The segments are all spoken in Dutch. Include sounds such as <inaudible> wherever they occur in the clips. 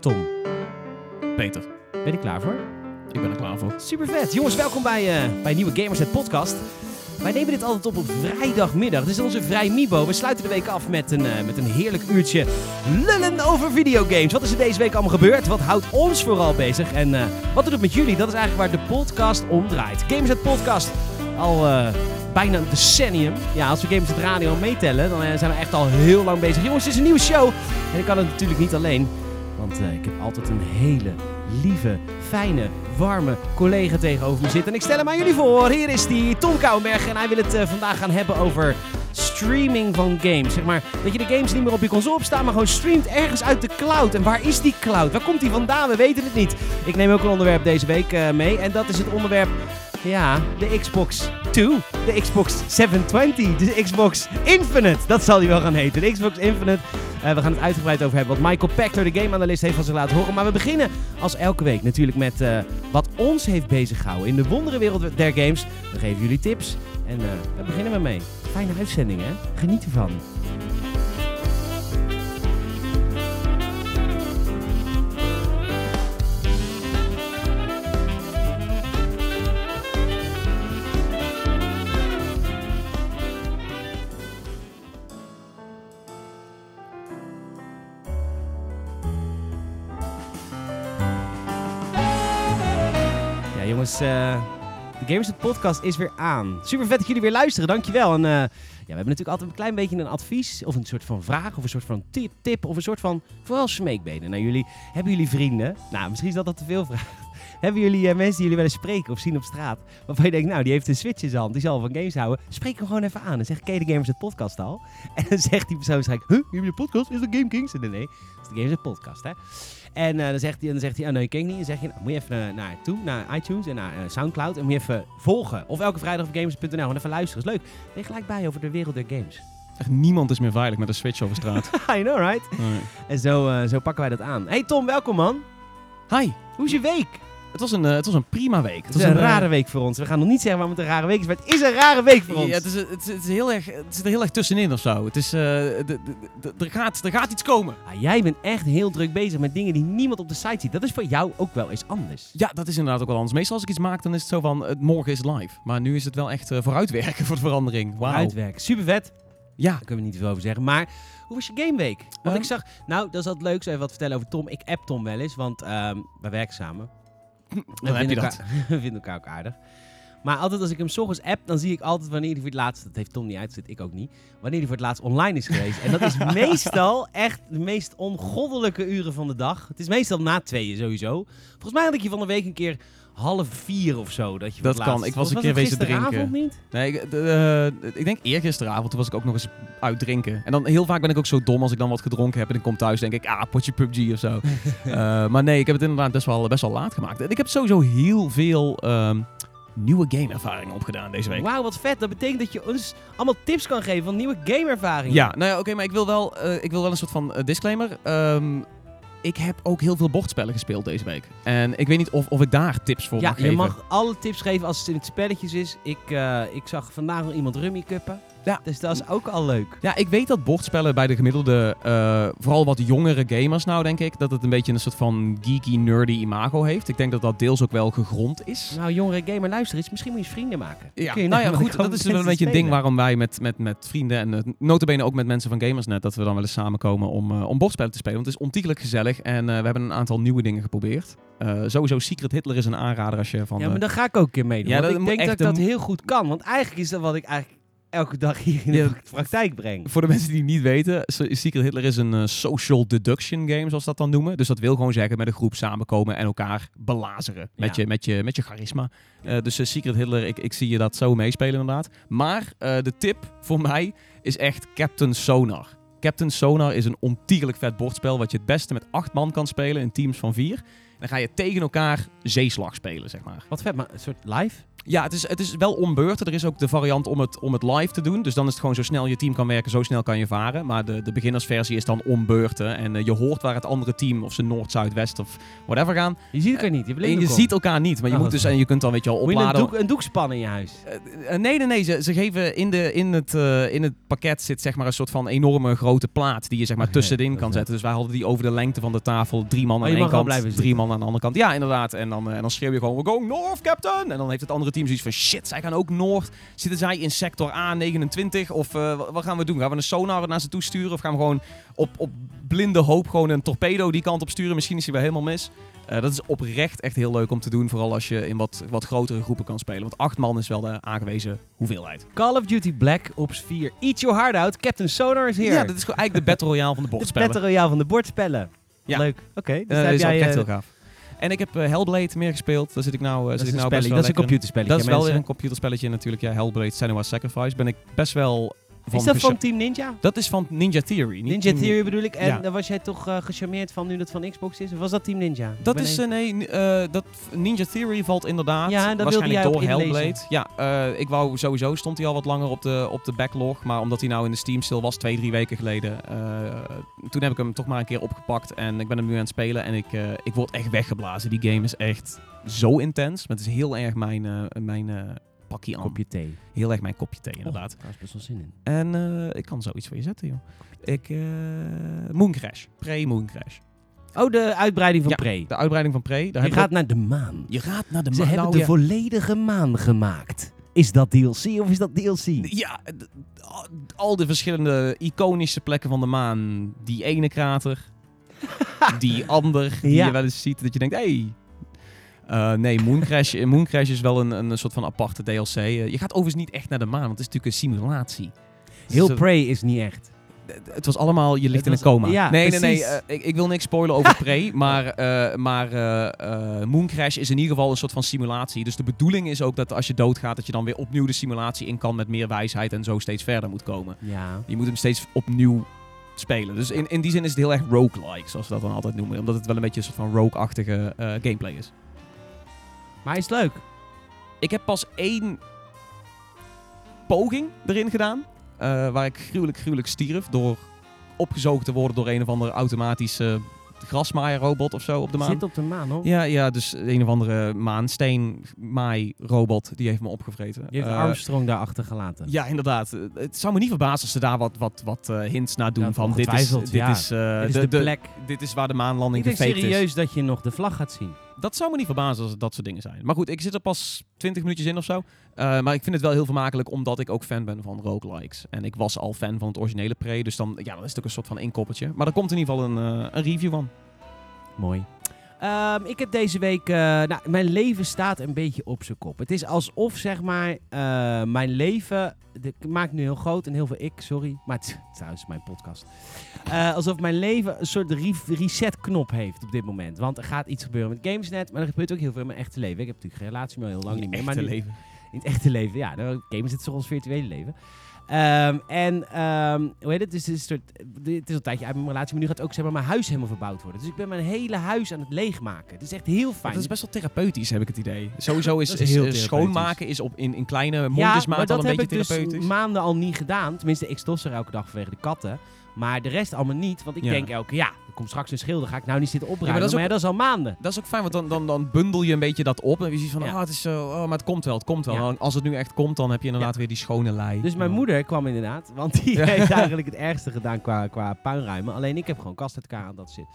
Tom, Peter, ben je klaar voor? ik ben er klaar voor. Super vet. Jongens, welkom bij, eh bij Nieuwe Gamersnet podcast. Wij nemen dit altijd op op vrijdagmiddag. Dit is onze Vrij Mibo. We sluiten de week af met een, eh, met een heerlijk uurtje lullen over videogames. Wat is er deze week allemaal gebeurd? Wat houdt ons vooral bezig? En eh, wat doet het met jullie? Dat is eigenlijk waar de podcast om draait. Gamersnet podcast al bijna een decennium. Ja, als we Gamersnet Radio meetellen, dan zijn we echt al heel lang bezig. Jongens, het is een nieuwe show. En ik kan het natuurlijk niet alleen. Want eh, ik heb altijd een hele lieve, fijne, warme collega tegenover me zitten. En ik stel hem aan jullie voor. Hier is die Tom Kouwenberg. En hij wil het eh, vandaag gaan hebben over streaming van games. Zeg maar dat je de games niet meer op je console opstaan, maar gewoon streamt ergens uit de cloud. En waar is die cloud? Waar komt die vandaan? We weten het niet. Ik neem ook een onderwerp deze week eh, mee. En dat is het onderwerp, ja, de Xbox 2. De Xbox 720. De Xbox Infinite. Dat zal die wel gaan heten. De Xbox Infinite. Eh, we gaan het uitgebreid over hebben wat Michael Pachter, de gameanalist, heeft van zich laten horen. Maar we beginnen als elke week natuurlijk met eh, wat ons heeft beziggehouden in de wonderenwereld der games. We geven jullie tips en eh daar beginnen we mee. Fijne uitzending hè? Geniet ervan. Jongens, eh, de Gamers Podcast is weer aan. Super vet dat jullie weer luisteren, dankjewel. En eh, ja, we hebben natuurlijk altijd een klein beetje een advies, of een soort van vraag, of een soort van tip, tip of een soort van vooral smeekbenen naar jullie. Hebben jullie vrienden? Nou, misschien is dat dat te veel vraag. Hebben jullie eh, mensen die jullie wel eens spreken of zien op straat, waarvan je denkt, nou, die heeft een switch in zijn hand, die zal van games houden. Spreek hem gewoon even aan en zeg, ken je de Gamers Net Podcast al? <laughs> En dan zegt die persoon waarschijnlijk, huh, heb je een podcast? Is dat Game Kings? Nee, nee, dat is de Gamers Net Podcast, hè. En eh, dan zegt hij, dan zegt hij, oh nee, ik ken ik niet. Dan zeg je, nou, moet je even eh, naar toe, naar iTunes en naar Soundcloud. En moet je even volgen. Of elke vrijdag op games.nl en even luisteren. Is leuk. Ben je gelijk bij over de wereld der games. Echt niemand is meer veilig met een switch over straat. <laughs> I know, right? Nee. En zo, eh, zo pakken wij dat aan. Hey Tom, welkom man. Hi, Hoe is je week? Het was een, eh, het was een prima week. Het is een eh, rare week voor ons. We gaan nog niet zeggen waarom het een rare week is, maar het is een rare week voor ons. Ja, het, is, het, is, het, is heel erg, het zit er heel erg tussenin of zo. Het is, eh, de- de- de- er, gaat, er gaat iets komen. Ah, jij bent echt heel druk bezig met dingen die niemand op de site ziet. Dat is voor jou ook wel eens anders. Ja, dat is inderdaad ook wel anders. Meestal als ik iets maak, dan is het zo van, morgen is live. Maar nu is het wel echt vooruitwerken <laughs> voor de verandering. Wauw. Uitwerken. Super vet. Ja, Daar kunnen we niet veel over zeggen. Maar hoe was je gameweek? Want Ehm. ik zag, nou, dat is altijd leuk. Zo even wat vertellen over Tom. Ik app Tom wel eens, want ehm wij werken samen. <clears throat> dan heb je dat. we vinden <laughs> elkaar ook aardig. Maar altijd als ik hem 's ochtends app, dan zie ik altijd wanneer hij voor het laatst, dat heeft Tom niet uitgezet, ik ook niet, wanneer hij voor het laatst online is geweest. en dat is <laughs> meestal echt de meest ongoddelijke uren van de dag. Het is meestal na tweeën sowieso. Volgens mij had ik je van de week een keer half vier of zo. Dat, je Dat kan. Ik was Of een keer wezen gisteravond drinken. niet? Nee, ik, de- eh, ik denk eergisteravond, toen was ik ook nog eens uit drinken. En dan heel vaak ben ik ook zo dom als ik dan wat gedronken heb en ik kom thuis denk ik, ah, potje PUBG of zo. <laughs> Eh, maar nee, ik heb het inderdaad best wel, best wel laat gemaakt. En ik heb sowieso heel veel ehm, nieuwe gameervaringen opgedaan deze week. Wauw, wat vet. Dat betekent dat je ons allemaal tips kan geven van nieuwe gameervaringen. Ja, nou ja, oké, maar ik wil, wel, eh, ik wil wel een soort van disclaimer. Ehm, ik heb ook heel veel bordspellen gespeeld deze week. En ik weet niet of, of ik daar tips voor Ja, mag je geven. mag alle tips geven als het in het spelletjes is. Ik, eh, ik zag vandaag nog iemand rummy cuppen. Ja. Dus dat is ook al leuk. Ja, ik weet dat bordspellen bij de gemiddelde, eh, vooral wat jongere gamers nou, denk ik, dat het een beetje een soort van geeky, nerdy imago heeft. Ik denk dat dat deels ook wel gegrond is. Nou, jongere gamer, luister eens. Misschien moet je eens vrienden maken. Ja, je nou ja, namelijk goed, dat is wel een beetje een ding waarom wij met, met, met vrienden en uh, notabene ook met mensen van Gamersnet, dat we dan wel eens samenkomen om, eh, om bordspellen te spelen. Want het is ontiegelijk gezellig en eh, we hebben een aantal nieuwe dingen geprobeerd. Eh, sowieso Secret Hitler is een aanrader als je van... Ja, eh, maar daar ga ik ook een keer meedoen. Ja, want ik denk dat ik dat heel goed kan. Want eigenlijk is dat wat ik eigenlijk elke dag hier in de Ja. praktijk breng. Voor de mensen die het niet weten, Se- Secret Hitler is een eh, social deduction game, zoals dat dan noemen. Dus dat wil gewoon zeggen met een groep samenkomen en elkaar belazeren met, Ja. je, met, je, met je charisma. Eh, dus eh, Secret Hitler, ik, ik zie je dat zo meespelen inderdaad. Maar de tip voor mij is echt Captain Sonar. Captain Sonar is een ontiegelijk vet bordspel wat je het beste met acht man kan spelen in teams van vier. En dan ga je tegen elkaar zeeslag spelen, zeg maar. Wat vet, maar een soort live? Ja, het is, het is wel ombeurten. Er is ook de variant om het, om het live te doen. Dus dan is het gewoon zo snel je team kan werken, zo snel kan je varen. Maar de, de beginnersversie is dan ombeurten. En eh, je hoort waar het andere team, of ze noord, zuid, west of whatever gaan. Je ziet elkaar niet. Je, En je ziet elkaar niet. Maar je Oh, moet dus, en je kunt dan weet je al Moet je een opladen. doek, een doek spannen in je huis? Eh, eh, nee, nee, nee. Ze, ze geven in, de, in, het, in het pakket zit zeg maar een soort van enorme grote plaat die je zeg maar tussenin kan zetten. Dus wij hadden die over de lengte van de tafel. Drie man Oh, aan één wel kant, drie man aan de andere kant. Ja, inderdaad. En dan, en dan schreeuw je gewoon, we're going north, captain! En dan heeft het andere team zoiets van, shit, zij gaan ook noord. Zitten zij in sector A29? Of eh, wat- gaan we doen? Gaan we een sonar naar ze toe sturen? Of gaan we gewoon op, op blinde hoop gewoon een torpedo die kant op sturen? Misschien is hij wel helemaal mis. Eh, dat is oprecht echt heel leuk om te doen. Vooral als je in wat, wat grotere groepen kan spelen. Want acht man is wel de aangewezen hoeveelheid. Call of Duty Black Ops 4. Eat your heart out. Captain Sonar is here. Ja, dat is gewoon eigenlijk de Battle Royale van de <laughs> de bordspellen. Battle Royale van de bordspellen. Ja. Leuk. Oké. dus Eh, dat is jij, echt heel gaaf. En ik heb eh, Hellblade meer gespeeld. Daar zit ik nou, eh, dat zit is ik een nou best wel Dat is een computerspelletje. Dat is wel een computerspelletje natuurlijk. Ja, Hellblade Senua's Sacrifice ben ik best wel van Is dat van Team Ninja? Dat is van Ninja Theory. Ninja Theory bedoel ik. En Ja. daar was jij toch eh, gecharmeerd van nu dat van Xbox is? Of was dat Team Ninja? Dat is, eh, nee, eh, dat Ninja Theory valt inderdaad Ja, wilde waarschijnlijk door. Hellblade. Ja, ik wou sowieso stond hij al wat langer op de, op de backlog, maar omdat hij nou in de Steam stil was, twee, drie weken geleden, toen heb ik hem toch maar een keer opgepakt en ik ben hem nu aan het spelen en ik, ik word echt weggeblazen. Die game is echt zo intens, maar het is heel erg mijn, mijn pakje aan. Kopje thee. Heel erg mijn kopje thee, inderdaad. Oh, daar is best wel zin in. En eh, ik kan zoiets voor je zetten, joh. Ik, eh Moon Crash. Pre-Moon Crash. Oh, de uitbreiding van Ja, Prey. De uitbreiding van Pre. Daar Je gaat naar de maan. je gaat naar de Ze maan. hebben Nou, de ja. volledige maan gemaakt. Is dat DLC of is dat DLC? Ja, al- al de verschillende iconische plekken van de maan. Die ene krater. <laughs> die ander die Ja. je wel eens ziet. Dat je denkt, hé. Hey. Eh, nee, Mooncrash, Mooncrash is wel een, een soort van aparte DLC. Eh, je gaat overigens niet echt naar de maan, want het is natuurlijk een simulatie. Heel Dus, Prey is niet echt. eh, het was allemaal, je ligt in een coma. ja, nee, nee, nee. eh, ik, ik wil niks spoilen over Prey, <laughs> maar, eh maar eh, eh, Mooncrash is in ieder geval een soort van simulatie. Dus de bedoeling is ook dat als je doodgaat, dat je dan weer opnieuw de simulatie in kan met meer wijsheid en zo steeds verder moet komen. Ja. Je moet hem steeds opnieuw spelen. Dus in, in die zin is het heel erg roguelike, zoals we dat dan altijd noemen. Omdat het wel een beetje een soort van rogue-achtige eh, gameplay is. Maar is het leuk? Ik heb pas één poging erin gedaan. eh, waar ik gruwelijk, gruwelijk stierf. Door opgezogen te worden door een of andere automatische grasmaaierrobot of zo op de maan. Zit op de maan, hoor. Ja, ja, dus een of andere maansteenmaai-robot die heeft me opgevreten. Je heeft Eh, Armstrong daar achtergelaten. Ja, inderdaad. Het zou me niet verbazen als ze daar wat, wat, wat eh, hints naar doen. Ja, van dit is, dit, ja. is, Dit is de, plek. dit is waar de Ik maanlanding gefaked is. serieus dat je nog de vlag gaat zien. Dat zou me niet verbazen als het dat soort dingen zijn. Maar goed, ik zit er pas 20 minuutjes in of zo. Eh, maar ik vind het wel heel vermakelijk omdat ik ook fan ben van roguelikes. En ik was al fan van het originele Prey. Dus dan, ja, dan is het ook een soort van inkoppertje. Maar er komt in ieder geval een, eh, een review van. Mooi. Ehm, ik heb deze week... eh, nou, mijn leven staat een beetje op zijn kop. Het is alsof, zeg maar, eh, mijn leven... de- Ik maak nu heel groot en heel veel ik, sorry. Maar het, <laughs> trouwens, mijn podcast. Eh, alsof mijn leven een soort re- reset-knop heeft op dit moment. Want er gaat iets gebeuren met Gamesnet. Maar er gebeurt ook heel veel in mijn echte leven. Ik heb natuurlijk geen relatie meer al heel lang niet meer. Maar nu, leven. In het echte leven, ja. Nou, Gamesnet is toch ons virtuele leven. Ehm, en ehm, hoe heet het? Dus het, is een soort, het is een tijdje uit mijn relatie, maar nu gaat ook zeg maar, mijn huis helemaal verbouwd worden. Dus ik ben mijn hele huis aan het leegmaken. Het is echt heel fijn. Dat is best wel therapeutisch, heb ik het idee. Sowieso <laughs> is, schoonmaken is op, in, in kleine ja, mondjesmaat maar al dat een heb beetje ik dus maanden al niet gedaan. Tenminste, ik stofzuig elke dag vanwege de katten. Maar de rest allemaal niet. Want ik Ja. denk elke ja, er komt straks een schilder. Ga ik nou niet zitten opruimen. maar dat is maar ja, dat is al maanden. Dat is ook fijn, want dan, dan, dan bundel je een beetje dat op. En je zoiets van, Ja. ah, het is zo, oh, maar het komt wel, het komt wel. Ja. Als het nu echt komt, dan heb je inderdaad weer die schone lei. Dus mijn Ja. moeder kwam inderdaad. Want die Ja. <laughs> <laughs> heeft eigenlijk het ergste gedaan qua, qua puinruimen. Alleen ik heb gewoon kast uit elkaar aan dat zit.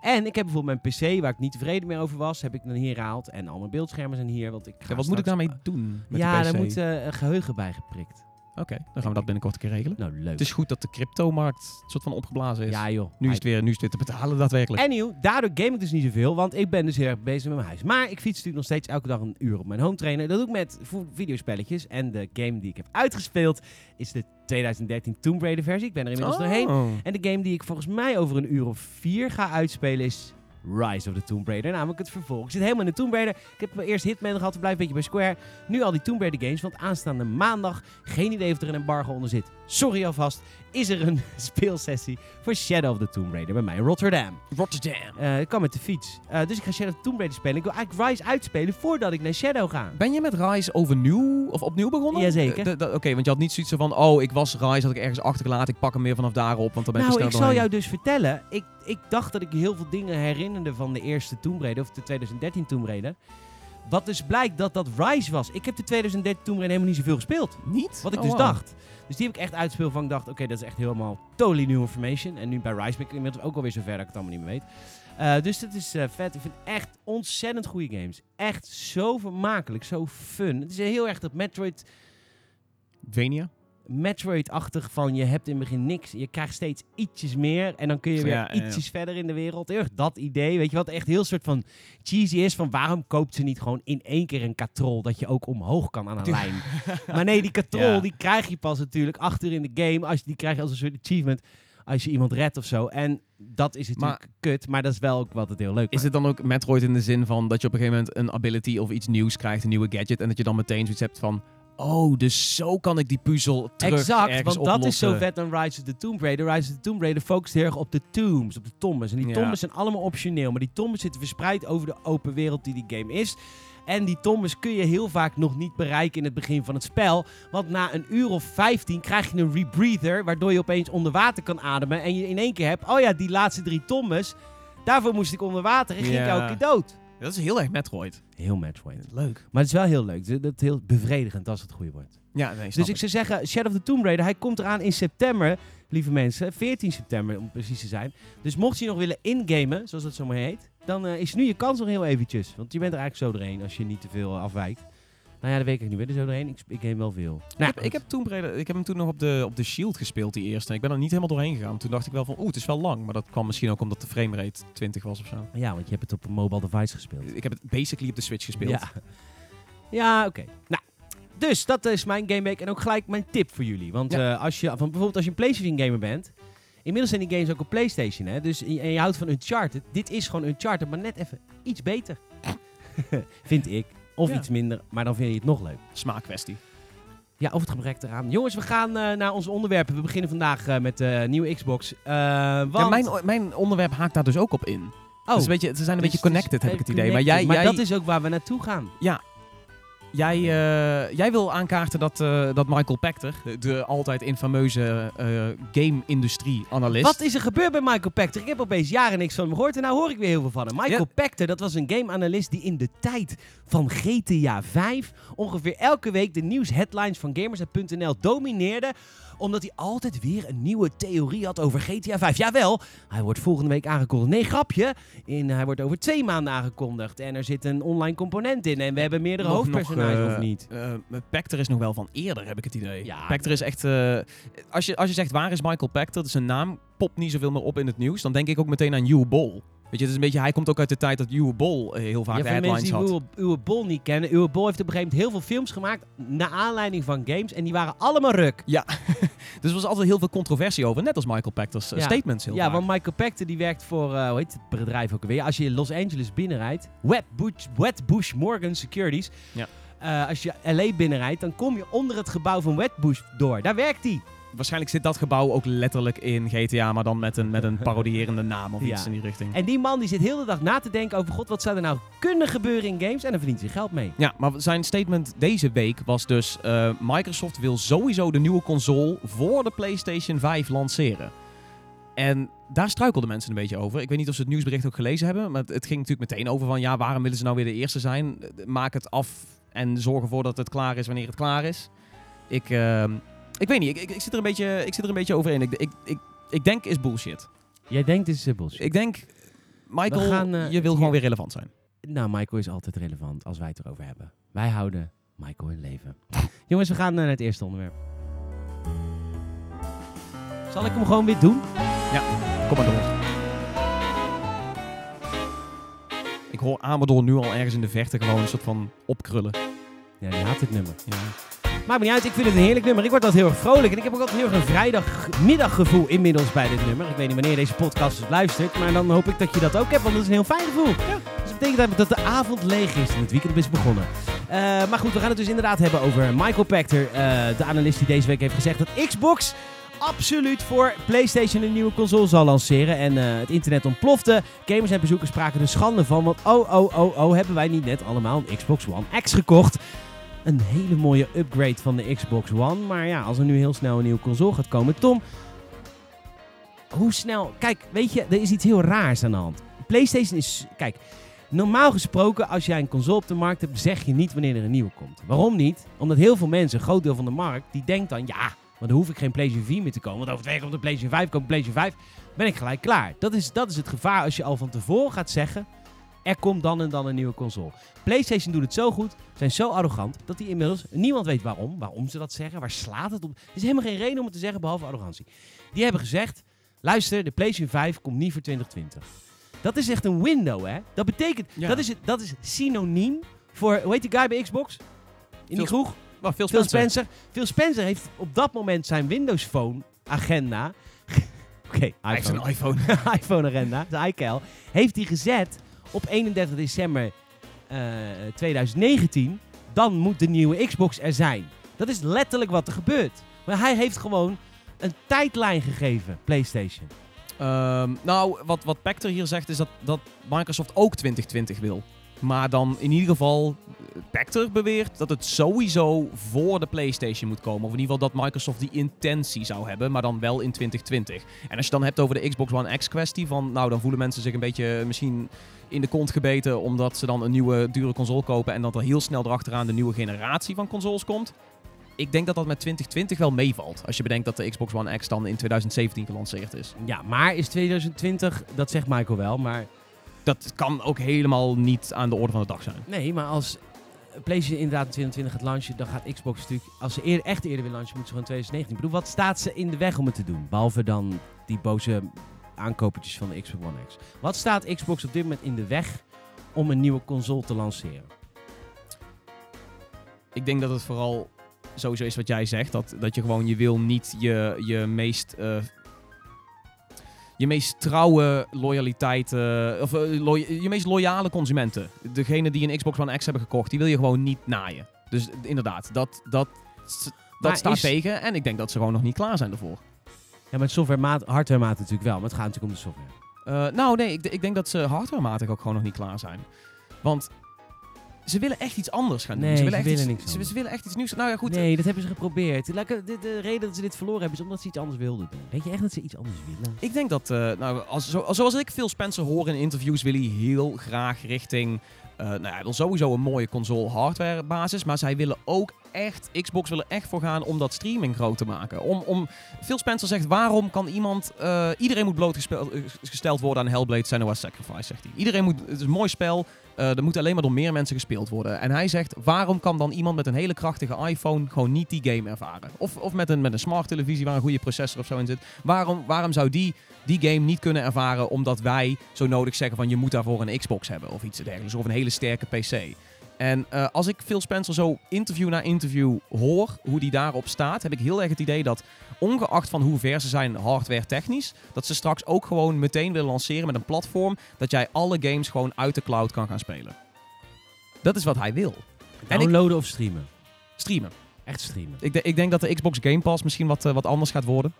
En ik heb bijvoorbeeld mijn PC, waar ik niet tevreden mee over was, heb ik dan hier gehaald. En al mijn beeldschermen zijn hier. Want ik ga Ja, wat moet ik daarmee doen met ja, daar moet eh, geheugen bij geprikt. Oké, dan gaan we dat binnenkort een keer regelen. Nou, leuk. Het is goed dat de cryptomarkt een soort van opgeblazen is. ja, joh. nu, is het weer, nu is het weer te betalen daadwerkelijk. Anyhow, daardoor game ik dus niet zoveel, want ik ben dus heel erg bezig met mijn huis. Maar ik fiets natuurlijk nog steeds elke dag een uur op mijn home trainer. Dat doe ik met videospelletjes. En de game die ik heb uitgespeeld is de 2013 Tomb Raider versie. Ik ben er inmiddels doorheen. Oh. En de game die ik volgens mij over een uur of vier ga uitspelen is Rise of the Tomb Raider. Namelijk het vervolg. Ik zit helemaal in de Tomb Raider. Ik heb eerst Hitman gehad, blijf een beetje bij Square. Nu al die Tomb Raider games, want aanstaande maandag, geen idee of er een embargo onder zit. Sorry alvast. Is er een <laughs> speelsessie voor Shadow of the Tomb Raider bij mij in Rotterdam. Rotterdam. Eh, ik kan met de fiets. Eh, dus ik ga Shadow of the Tomb Raider spelen. Ik wil eigenlijk Rise uitspelen voordat ik naar Shadow ga. Ben je met Rise overnieuw of opnieuw begonnen? Jazeker. Eh, Oké, want je had niet zoiets van, oh, ik was Rise, had ik ergens achtergelaten, ik pak hem weer vanaf daarop, want dan ben Nou, ik snel zal doorheen. jou dus vertellen. Ik, ik dacht dat ik heel veel dingen herinnerde van de eerste Tomb Raider, of de 2013 Tomb Raider. Wat dus blijkt dat dat Rise was. Ik heb de 2013 Tomb Raider helemaal niet zoveel gespeeld. Niet? Wat ik Oh, dus wow. dacht. Dus die heb ik echt uitgespeeld van ik dacht, oké, dat is echt helemaal totally new information. En nu bij Rise ben ik inmiddels ook alweer zover dat ik het allemaal niet meer weet. Eh, dus dat is eh, vet. Ik vind echt ontzettend goede games. Echt zo vermakelijk, zo fun. Het is heel erg dat Metroid Venia? Metroid-achtig van je hebt in het begin niks. Je krijgt steeds ietsjes meer en dan kun je weer Ja, ja, ja. ietsjes verder in de wereld. Heel dat idee, weet je wat echt heel soort van cheesy is van waarom koopt ze niet gewoon in één keer een katrol dat je ook omhoog kan aan een <laughs> lijn. maar nee, die katrol Ja. die krijg je pas natuurlijk achter in de game. Als je, die krijg je als een soort achievement als je iemand redt of zo. En dat is natuurlijk kut, maar dat is wel ook wat het heel leuk Is het dan ook Metroid in de zin van dat je op een gegeven moment een ability of iets nieuws krijgt, een nieuwe gadget, en dat je dan meteen zoiets hebt van, oh, dus zo kan ik die puzzel terug Exact, want dat is zo vet aan Rise of the Tomb Raider. Rise of the Tomb Raider focust heel erg op de tombs, op de tombes. En die Ja. tombes zijn allemaal optioneel, maar die tombes zitten verspreid over de open wereld die die game is. En die tombes kun je heel vaak nog niet bereiken in het begin van het spel. Want na een uur of 15 krijg je een rebreather, waardoor je opeens onder water kan ademen. En je in één keer hebt, oh ja, die laatste drie tombes, daarvoor moest ik onder water en ging ik Ja. elke keer dood. Dat is heel erg Metroid. Heel Metroid. Leuk. Maar het is wel heel leuk. Dat is heel bevredigend als het goede wordt. Ja, nee, Dus ik zou zeggen, Shadow of the Tomb Raider, hij komt eraan in september, lieve mensen. 14 september om precies te zijn. Dus mocht je nog willen ingamen, zoals dat zo maar heet, dan eh, is nu je kans nog heel eventjes. Want je bent er eigenlijk zo doorheen als je niet te veel afwijkt. Nou ja, dat weet ik niet. Ben je er zo doorheen? Ik, ik game wel veel. Ik, Nou, heb, ik, heb Raider- ik heb hem toen nog op de, op de Shield gespeeld, die eerste. En ik ben er niet helemaal doorheen gegaan. Toen dacht ik wel van, oeh, het is wel lang. Maar dat kwam misschien ook omdat de framerate 20 was of zo. Ja, want je hebt het op een mobile device gespeeld. Ik heb het basically op de Switch gespeeld. Ja, ja oké. Nou, dus dat is mijn gameweek en ook gelijk mijn tip voor jullie. Want Ja. eh, als je, van, bijvoorbeeld als je een PlayStation gamer bent, inmiddels zijn die games ook op PlayStation, hè? Dus en je houdt van Uncharted. Dit is gewoon Uncharted, maar net even iets beter, <laughs> vind ik. Of Ja. iets minder, maar dan vind je het nog leuk. Smaakkwestie. Ja, of het gebrek eraan. Jongens, we gaan eh, naar onze onderwerpen. We beginnen vandaag eh, met de nieuwe Xbox. Eh, want... Ja, mijn, mijn onderwerp haakt daar dus ook op in. oh, dus een beetje, ze zijn een dus beetje connected, heb ik het idee. Maar jij, maar jij, dat is ook waar we naartoe gaan. Jij, eh, jij wil aankaarten dat, eh, dat Michael Pachter, de, de altijd infameuze eh game-industrie-analyst... Wat is er gebeurd bij Michael Pachter? Ik heb opeens jaren niks van hem gehoord en nou hoor ik weer heel veel van hem. Michael Pachter, dat was een gameanalist die in de tijd van GTA 5 ongeveer elke week de nieuwsheadlines van Gamers.nl domineerde omdat hij altijd weer een nieuwe theorie had over GTA 5. Jawel, hij wordt volgende week aangekondigd. Nee, grapje. In, hij wordt over twee maanden aangekondigd. En er zit een online component in. En we hebben meerdere Nog- hoofdpersonages, nog, eh, of niet? eh, Pachter is nog wel van eerder, heb ik het idee. Ja. Pachter is echt... eh, als, je, als je zegt, waar is Michael Pachter? Zijn naam popt niet zoveel meer op in het nieuws. Dan denk ik ook meteen aan Hugh Ball. Weet je, het is een beetje, hij komt ook uit de tijd dat Hugh Ball eh, heel vaak Ja, de headlines mensen had. die uw, uw Bol niet kennen. Uw Bol heeft op een gegeven moment heel veel films gemaakt naar aanleiding van games. En die waren allemaal ruk. <laughs> Dus er was altijd heel veel controversie over. Net als Michael Pachter's eh, Ja. statements heel ja, vaak. want Michael Pachter die werkt voor, eh, hoe heet het bedrijf ook alweer? Als je Los Angeles binnenrijdt, Wetbush, Wetbush Morgan Securities. Ja. Als je LA binnenrijdt, dan kom je onder het gebouw van Wetbush door. Daar werkt hij. Waarschijnlijk zit dat gebouw ook letterlijk in GTA, maar dan met een, met een parodierende naam of <laughs> Ja. iets in die richting. En die man die zit heel de dag na te denken over, god, wat zou er nou kunnen gebeuren in games? En dan verdient hij geld mee. Ja, maar zijn statement deze week was dus... eh, Microsoft wil sowieso de nieuwe console voor de PlayStation 5 lanceren. En daar struikelden mensen een beetje over. Ik weet niet of ze het nieuwsbericht ook gelezen hebben, maar het, ging natuurlijk meteen over van... Ja, waarom willen ze nou weer de eerste zijn? Maak het af en zorg ervoor dat het klaar is wanneer het klaar is. Ik, ehm, ik weet niet, ik, ik, ik zit er een beetje, ik zit er een beetje over in. Ik, ik, ik, ik denk is bullshit. Jij denkt, dit is eh, bullshit. Ik denk, Michael, gaan, eh, je wil gewoon weer relevant zijn. Nou, Michael is altijd relevant als wij het erover hebben. Wij houden Michael in leven. <laughs> Jongens, we gaan eh, naar het eerste onderwerp. Zal ik hem gewoon weer doen? Kom maar door. Ik hoor Amador nu al ergens in de verte gewoon een soort van opkrullen. Ja, die haat het nummer. Ja. Maakt me niet uit, ik vind het een heerlijk nummer. Ik word altijd heel erg vrolijk. En ik heb ook altijd heel erg een vrijdagmiddaggevoel inmiddels bij dit nummer. Ik weet niet wanneer deze podcast dus luistert, maar dan hoop ik dat je dat ook hebt, want dat is een heel fijn gevoel. Dus dat betekent eigenlijk dat de avond leeg is en het weekend is begonnen. Eh, maar goed, we gaan het dus inderdaad hebben over Michael Pachter, eh, de analist die deze week heeft gezegd dat Xbox absoluut voor PlayStation een nieuwe console zal lanceren. En eh, het internet ontplofte. Gamers en bezoekers spraken er schande van. Want oh, oh, oh, oh, hebben wij niet net allemaal een Xbox One X gekocht? Een hele mooie upgrade van de Xbox One. Maar ja, als er nu heel snel een nieuwe console gaat komen. Tom, hoe snel... Kijk, weet je, er is iets heel raars aan de hand. PlayStation is... Kijk, normaal gesproken, als jij een console op de markt hebt, zeg je niet wanneer er een nieuwe komt. Waarom niet? Omdat heel veel mensen, een groot deel van de markt, die denkt dan... Ja, maar dan hoef ik geen PlayStation 4 meer te komen. Want over twee op de PlayStation 5 komt PlayStation 5. Ben ik gelijk klaar. Dat is, dat is het gevaar als je al van tevoren gaat zeggen... Er komt dan en dan een nieuwe console. PlayStation doet het zo goed, zijn zo arrogant, dat die inmiddels niemand weet waarom. Waarom ze dat zeggen, waar slaat het op. Er is helemaal geen reden om het te zeggen, behalve arrogantie. Die hebben gezegd, luister, de PlayStation 5 komt niet voor 2020. Dat is echt een window, hè? Dat betekent, Ja. dat, is het, dat is synoniem voor, hoe heet die guy bij Xbox? In die? Maar veel Phil Spencer. Phil Spencer heeft op dat moment zijn Windows Phone agenda. <laughs> Oké, Hij heeft iPhone. een iPhone. iPhone <laughs> agenda, de iCal, heeft hij gezet op 31 december eh, 2019. Dan moet de nieuwe Xbox er zijn. Dat is letterlijk wat er gebeurt. Maar hij heeft gewoon een tijdlijn gegeven, PlayStation. Ehm, nou, wat, wat Pector hier zegt is dat, dat Microsoft ook 2020 wil. Maar dan in ieder geval, eh, Pector beweert dat het sowieso voor de PlayStation moet komen. Of in ieder geval dat Microsoft die intentie zou hebben, maar dan wel in 2020. En als je dan hebt over de Xbox One X kwestie, van nou dan voelen mensen zich een beetje misschien in de kont gebeten omdat ze dan een nieuwe dure console kopen en dat er heel snel erachteraan de nieuwe generatie van consoles komt. Ik denk dat dat met 2020 wel meevalt. Als je bedenkt dat de Xbox One X dan in 2017 gelanceerd is. Ja, maar is 2020, dat zegt Michael wel, maar Dat kan ook helemaal niet aan de orde van de dag zijn. nee, maar als PlayStation inderdaad in 2020 gaat launchen, dan gaat Xbox natuurlijk, als ze eer, echt eerder willen launchen, moeten ze gewoon 2019. Ik bedoel, wat staat ze in de weg om het te doen? Behalve dan die boze aankopertjes van de Xbox One X. Wat staat Xbox op dit moment in de weg om een nieuwe console te lanceren? Ik denk dat het vooral sowieso is wat jij zegt. Dat, dat je gewoon, je wil niet je, je meest... eh, je meest trouwe loyaliteit, of eh, je meest loyale consumenten, degene die een Xbox One X hebben gekocht, die wil je gewoon niet naaien. Dus inderdaad, dat, dat, dat Maar staat is- tegen en ik denk dat ze gewoon nog niet klaar zijn ervoor. Ja, met softwaremaat, hardwaremaat natuurlijk wel, maar het gaat natuurlijk om de software. Eh, nou, nee, ik, ik denk dat ze hardwarematig ook gewoon nog niet klaar zijn. Want ze willen echt iets anders gaan doen. Nee, ze ze willen, echt willen iets, niks ze, willen echt iets nieuws. Nou ja, goed. nee, dat hebben ze geprobeerd. Lekker, de, de reden dat ze dit verloren hebben is omdat ze iets anders wilden doen. Weet je echt dat ze iets anders willen? Ik denk dat, eh, nou, als, zo, zoals ik Phil Spencer hoor in interviews, wil hij heel graag richting, eh nou ja, sowieso een mooie console hardware basis, maar zij willen ook echt, Xbox wil er echt voor gaan om dat streaming groot te maken. Om, om, Phil Spencer zegt, waarom kan iemand, eh, iedereen moet blootgesteld worden aan Hellblade Senua's Sacrifice, zegt hij. Iedereen moet, het is een mooi spel, eh er moet alleen maar door meer mensen gespeeld worden. En hij zegt, waarom kan dan iemand met een hele krachtige iPhone gewoon niet die game ervaren? Of, of met, een, met een smart televisie waar een goede processor of zo in zit. Waarom, waarom zou die die game niet kunnen ervaren omdat wij zo nodig zeggen van je moet daarvoor een Xbox hebben of iets dergelijks of een hele sterke PC. En eh, als ik Phil Spencer zo interview na interview hoor hoe die daarop staat, heb ik heel erg het idee dat ongeacht van hoe ver ze zijn hardware technisch, dat ze straks ook gewoon meteen willen lanceren met een platform dat jij alle games gewoon uit de cloud kan gaan spelen. Dat is wat hij wil. Ik Downloaden of streamen? streamen. Echt streamen. Ik, de- ik denk dat de Xbox Game Pass misschien wat, eh, wat anders gaat worden.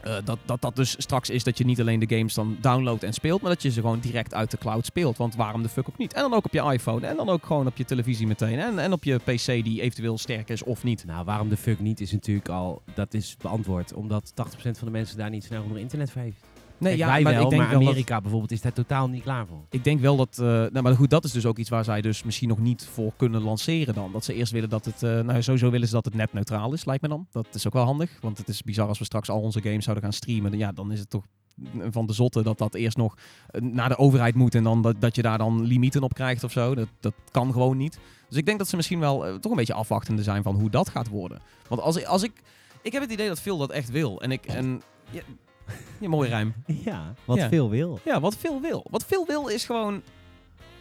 Eh, dat, dat dat dus straks is dat je niet alleen de games dan downloadt en speelt, maar dat je ze gewoon direct uit de cloud speelt. Want waarom de fuck ook niet? En dan ook op je iPhone en dan ook gewoon op je televisie meteen. En, en op je PC die eventueel sterk is of niet. Nou, waarom de fuck niet is natuurlijk al, dat is beantwoord. Omdat 80% van de mensen daar niet snel genoeg internet voor heeft. Nee, Kijk, wij wel, ik denk maar dat- Amerika bijvoorbeeld is daar totaal niet klaar voor. Ik denk wel dat. eh, nou, maar goed, dat is dus ook iets waar zij dus misschien nog niet voor kunnen lanceren dan. Dat ze eerst willen dat het. eh, nou, sowieso willen ze dat het netneutraal is, lijkt me dan. Dat is ook wel handig. Want het is bizar als we straks al onze games zouden gaan streamen. dan- Ja, dan is het toch van de zotte dat dat eerst nog eh, naar de overheid moet. En dan dat, dat je daar dan limieten op krijgt of zo. Dat, dat kan gewoon niet. Dus ik denk dat ze misschien wel toch een beetje afwachtende zijn van hoe dat gaat worden. Want als ik. Als ik ik heb het idee dat Phil dat echt wil. En ik. En, ja, <laughs> ja, mooie rijm. Ja, wat Ja. veel wil. Ja, wat veel wil. Wat veel wil is gewoon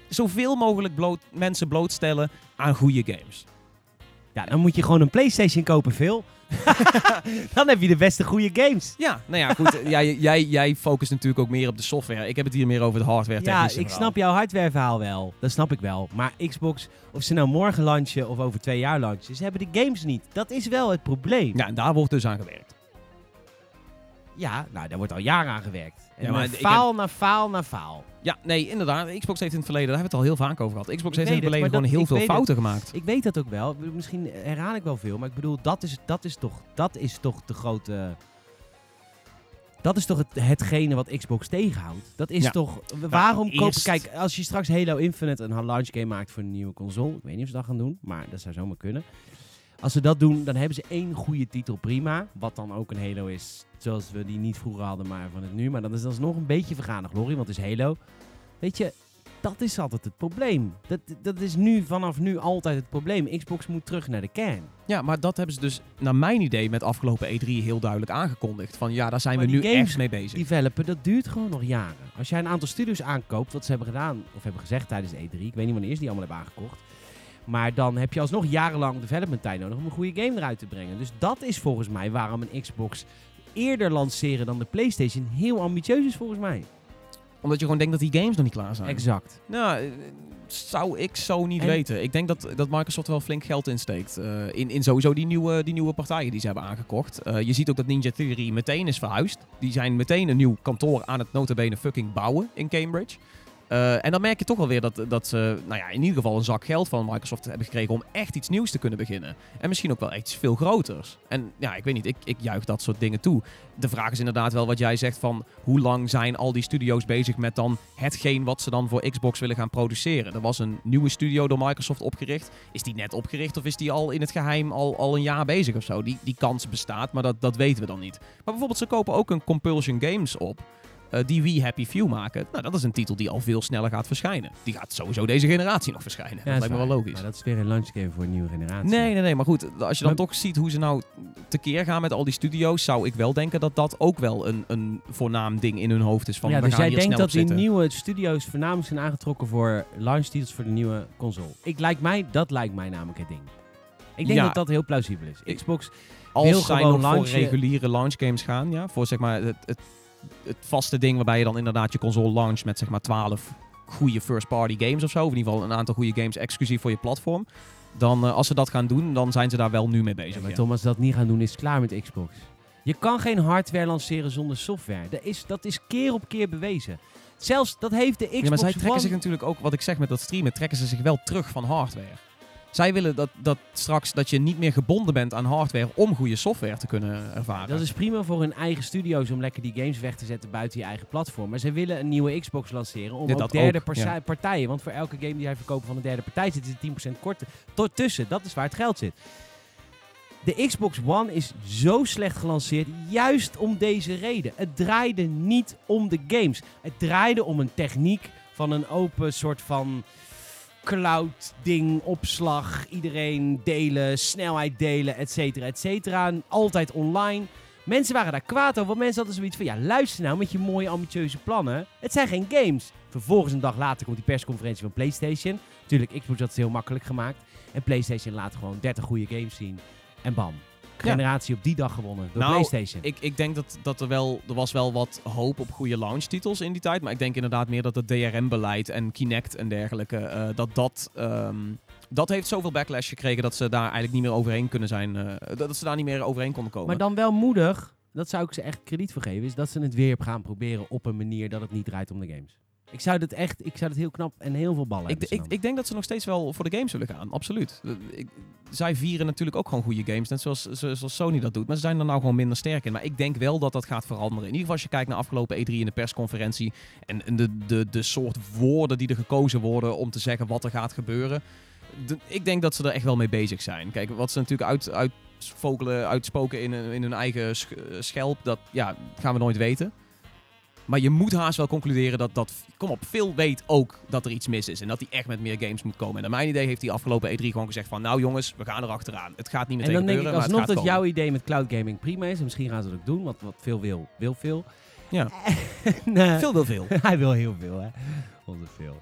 zoveel mogelijk bloot, mensen blootstellen aan goede games. Ja, dan moet je gewoon een Playstation kopen, Phil. <laughs> dan heb je de beste goede games. Ja, nou ja, goed. jij, jij, jij focust natuurlijk ook meer op de software. Ik heb het hier meer over de hardware Ja, ik verhaal. snap jouw hardwareverhaal wel. Dat snap ik wel. Maar Xbox, of ze nou morgen launchen of over twee jaar launchen, ze hebben de games niet. Dat is wel het probleem. Ja, en daar wordt dus aan gewerkt. Ja, nou, daar wordt al jaren aan gewerkt. En Ja, maar eh, faal na faal na faal. Ja, nee, inderdaad. Xbox heeft in het verleden, daar hebben we het al heel vaak over gehad. Xbox Ik heeft in het verleden gewoon heel veel het. fouten gemaakt. Ik weet dat ook wel. Misschien herhaal ik wel veel, maar ik bedoel, dat is, dat is, toch, dat is toch de grote... Dat is toch het, hetgene wat Xbox tegenhoudt. Dat is Ja. toch... Waarom kopen... eerst- Kijk, als je straks Halo Infinite een launch game maakt voor een nieuwe console... Ik weet niet of ze dat gaan doen, maar dat zou zomaar kunnen. Als ze dat doen, dan hebben ze één goede titel, prima. Wat dan ook een Halo is, zoals we die niet vroeger hadden, maar van het nu. Maar dan is dat nog een beetje vergane glorie, want het is Halo. Weet je, dat is altijd het probleem. Dat, dat is nu, vanaf nu altijd het probleem. Xbox moet terug naar de kern. Ja, maar dat hebben ze dus, naar mijn idee, met afgelopen E3 heel duidelijk aangekondigd. Van ja, daar zijn Maar we nu echt mee bezig. Developen, dat duurt gewoon nog jaren. Als jij een aantal studios aankoopt, wat ze hebben gedaan, of hebben gezegd tijdens E3, ik weet niet wanneer ze die allemaal hebben aangekocht. Maar dan heb je alsnog jarenlang development tijd nodig om een goede game eruit te brengen. Dus dat is volgens mij waarom een Xbox eerder lanceren dan de PlayStation heel ambitieus is volgens mij. Omdat je gewoon denkt dat die games nog niet klaar zijn. Exact. Nou, eh, zou ik zo niet En- weten. Ik denk dat, dat Microsoft wel flink geld insteekt. eh, in, in sowieso die nieuwe, die nieuwe partijen die ze hebben aangekocht. Eh, je ziet ook dat Ninja Theory meteen is verhuisd. Die zijn meteen een nieuw kantoor aan het notabene fucking bouwen in Cambridge. Eh, en dan merk je toch wel weer dat, dat ze nou ja, in ieder geval een zak geld van Microsoft hebben gekregen om echt iets nieuws te kunnen beginnen. En misschien ook wel iets veel groters. En ja, ik weet niet, ik, ik juich dat soort dingen toe. De vraag is inderdaad wel wat jij zegt van hoe lang zijn al die studio's bezig met dan hetgeen wat ze dan voor Xbox willen gaan produceren. Er was een nieuwe studio door Microsoft opgericht. Is die net opgericht of is die al in het geheim al, al een jaar bezig of zo? Die, die kans bestaat, maar dat, dat weten we dan niet. Maar bijvoorbeeld ze kopen ook een Compulsion Games op. eh, die We Happy Few maken. Nou, dat is een titel die al veel sneller gaat verschijnen. Die gaat sowieso deze generatie nog verschijnen. dat lijkt me wel logisch. Maar dat is weer een launch game voor een nieuwe generatie. Nee, nee, nee. Maar goed, als je dan Maar- toch ziet hoe ze nou tekeer gaan met al die studio's, zou ik wel denken dat dat ook wel een, een voornaam ding in hun hoofd is. Van, ja, we dus gaan jij hier denkt dat die nieuwe studio's voornamelijk zijn aangetrokken voor launch titels voor de nieuwe console. Ik lijkt mij, dat lijkt mij namelijk het ding. Ik denk Ja. dat dat heel plausibel is. Xbox wil Als zij gewoon nog voor reguliere launch games gaan, ja, voor zeg maar het, het, het vaste ding waarbij je dan inderdaad je console launch met zeg maar 12 goede first party games of zo, of in ieder geval een aantal goede games exclusief voor je platform. Dan eh, als ze dat gaan doen, dan zijn ze daar wel nu mee bezig. Ja, maar ja. Thomas, dat niet gaan doen is het klaar met Xbox. Je kan geen hardware lanceren zonder software. Dat is, dat is keer op keer bewezen. Zelfs dat heeft de Xbox Ja, maar zij trekken One- zich natuurlijk ook, wat ik zeg met dat streamen, trekken ze zich wel terug van hardware. Zij willen dat, dat straks dat je niet meer gebonden bent aan hardware om goede software te kunnen ervaren. Dat is prima voor hun eigen studio's om lekker die games weg te zetten buiten je eigen platform. Maar zij willen een nieuwe Xbox lanceren om Ja, ook derde ook, parsa- ja. partijen. Want voor elke game die jij verkoopt van een derde partij zit er 10% korter tot tussen. Dat is waar het geld zit. De Xbox One is zo slecht gelanceerd, juist om deze reden. Het draaide niet om de games. Het draaide om een techniek van een open soort van cloud ding, opslag, iedereen delen, snelheid delen, et cetera, et cetera. Altijd online. Mensen waren daar kwaad over, want mensen hadden zoiets van, ja, luister nou met je mooie ambitieuze plannen. Het zijn geen games. Vervolgens een dag later komt die persconferentie van PlayStation. Natuurlijk, Xbox had het heel makkelijk gemaakt. En PlayStation laat gewoon 30 goede games zien. En bam. Generatie op die dag gewonnen door Nou, PlayStation. Ik, ik denk dat, dat er wel, er was wel wat hoop op goede launchtitels in die tijd. Maar ik denk inderdaad meer dat het DRM-beleid en Kinect en dergelijke, eh, dat dat, ehm, dat heeft zoveel backlash gekregen dat ze daar eigenlijk niet meer overheen kunnen zijn. eh, dat dat ze daar niet meer overheen konden komen. Maar dan wel moedig, dat zou ik ze echt krediet voor geven, is dat ze het weer gaan proberen op een manier dat het niet draait om de games. Ik zou dat echt, ik zou dat heel knap en heel veel ballen ik, hebben. ik, ik denk dat ze nog steeds wel voor de games willen gaan, absoluut. Eh, Ik, zij vieren natuurlijk ook gewoon goede games, net zoals, zo- zoals Sony dat doet. Maar ze zijn er nou gewoon minder sterk in. Maar ik denk wel dat dat gaat veranderen. In ieder geval als je kijkt naar afgelopen E3 in de persconferentie... en, de, de, de soort woorden die er gekozen worden om te zeggen wat er gaat gebeuren... de- ik denk dat ze er echt wel mee bezig zijn. Kijk, wat ze natuurlijk uit, uitvogelen, uitspoken in, hun- in hun eigen sch- schelp... dat ja, gaan we nooit weten. Maar je moet haast wel concluderen dat, dat, kom op, Phil weet ook dat er iets mis is. En dat hij echt met meer games moet komen. En naar mijn idee heeft hij afgelopen E3 gewoon gezegd van, nou jongens, we gaan er achteraan. Het gaat niet en meteen dan denk ik gebeuren, alsnog dat jouw idee met cloud gaming prima is. En misschien gaan ze dat ook doen, want wat veel wil, wil veel. Ja. <laughs> Veel wil veel. <laughs> Hij wil heel veel, hè. Onze veel.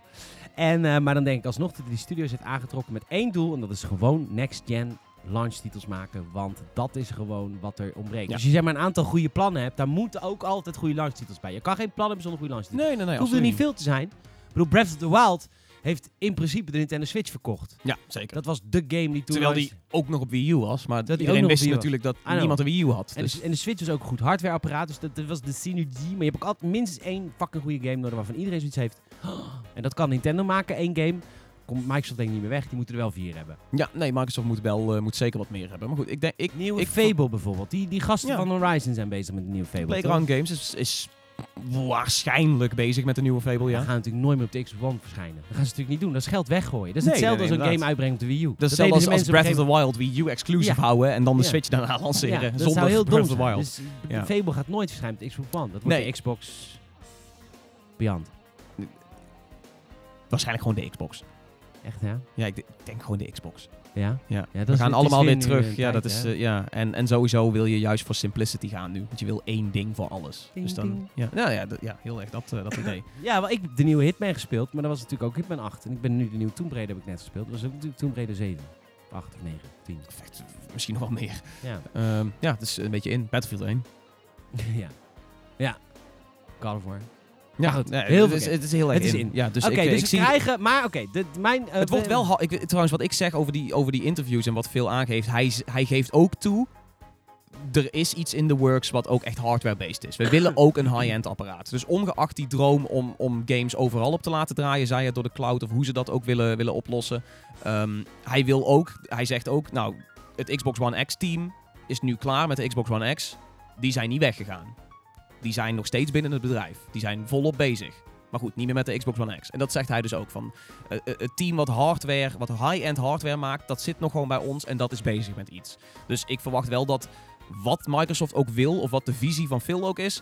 En, eh, maar dan denk ik alsnog dat hij die studios heeft aangetrokken met één doel. En dat is gewoon next-gen launchtitels maken. Want dat is gewoon wat er ontbreekt. Ja. Als je zeg maar een aantal goede plannen hebt, dan moeten ook altijd goede launchtitels bij. Je kan geen plan hebben zonder goede launchtitels. Nee, nee, nee. het hoeft er niet veel te zijn. Ik bedoel, Breath of the Wild heeft in principe de Nintendo Switch verkocht. Ja, zeker. Dat was de game die toen Terwijl die ook nog op Wii U was. Maar ook iedereen wist natuurlijk dat niemand een Wii U had. En, Dus. de, en de Switch was ook een goed hardwareapparaat, dus dat, dat was de synergie. Maar je hebt ook altijd minstens één fucking goede game nodig waarvan iedereen zoiets heeft. <gasps> En dat kan Nintendo maken, één game. Komt Microsoft denk ik niet meer weg, die moeten er wel vier hebben. Ja, nee, Microsoft moet, wel, eh, moet zeker wat meer hebben. Maar goed, ik denk... Ik, Nieuwe ik Fable bijvoorbeeld. Die, die gasten Ja. van Horizon zijn bezig met een nieuwe Fable. Playground Games is, is waarschijnlijk bezig met een nieuwe Fable, Ja. Die gaan natuurlijk nooit meer op de Xbox One verschijnen. Dat gaan ze natuurlijk niet doen. Dat is geld weggooien. Dat is hetzelfde nee, als een game uitbrengen op de Wii U. Dat is ze als Breath of the Wild Wii U exclusive Ja. houden en dan de Ja. Switch daarna lanceren. Ja, dat zonder zou heel Breath dom of the. Wild. Dus Ja. Fable gaat nooit verschijnen op de Xbox One. Dat wordt Nee. de Xbox Beyond. Waarschijnlijk gewoon de Xbox. Echt, ja? Ja, ik, denk gewoon de Xbox. Ja? Ja. Ja, dat We gaan is allemaal weer terug. Ja, tijd, dat is, eh, ja. En, en sowieso wil je juist voor simplicity gaan nu. Want je wil één ding voor alles. Ding, dus dan, ding. Ja, nou ja, ja, heel erg dat, eh, dat idee. <laughs> Ja, wel, ik heb de nieuwe Hitman gespeeld, maar dat was natuurlijk ook Hitman 8. En ik ben nu de nieuwe Tomb Raider heb ik net gespeeld. Dat was ook natuurlijk Tomb Raider 7. 8 of 9, 10. Perfect. Misschien nog wel meer. Ja. Ehm, ja, het is een beetje in. Battlefield 1. <laughs> ja. Ja. God of War. Ja, goed, nee, heel het, is, het is heel erg Het is in. in. Ja, dus ik, eh, dus ik zie... krijgen... Maar oké, mijn... eh, Het wordt wel... Ik, trouwens, wat ik zeg over die, over die interviews en wat veel aangeeft, hij, hij geeft ook toe, er is iets in de works wat ook echt hardware-based is. We willen <laughs> ook een high-end apparaat. Dus ongeacht die droom om, om games overal op te laten draaien, zij het door de cloud of hoe ze dat ook willen, willen oplossen. ehm, hij wil ook, hij zegt ook, nou, het Xbox One X team is nu klaar met de Xbox One X. Die zijn niet weggegaan. Die zijn nog steeds binnen het bedrijf. Die zijn volop bezig. Maar goed, niet meer met de Xbox One X. En dat zegt hij dus ook van. eh, eh, het team wat hardware, wat high-end hardware maakt, dat zit nog gewoon bij ons en dat is bezig met iets. Dus ik verwacht wel dat wat Microsoft ook wil, of wat de visie van Phil ook is.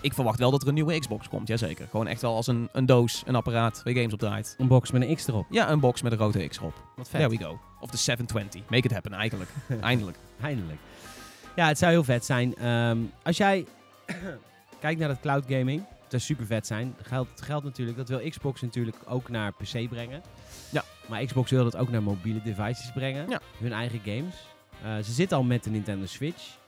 Ik verwacht wel dat er een nieuwe Xbox komt, jazeker. Gewoon echt wel als een, een doos, een apparaat waar je games op draait. Een box met een X erop. Ja, een box met een rode X erop. Wat vet. There we go. Of de 720. Make it happen, eigenlijk. <laughs> Eindelijk. Eindelijk. Ja, het zou heel vet zijn. Ehm, als jij <clears throat> kijkt naar dat cloud gaming, dat zou super vet zijn. Geldt, geldt natuurlijk, dat wil Xbox natuurlijk ook naar PC brengen. Ja. Maar Xbox wil dat ook naar mobiele devices brengen. Ja. Hun eigen games. Eh, ze zitten al met de Nintendo Switch.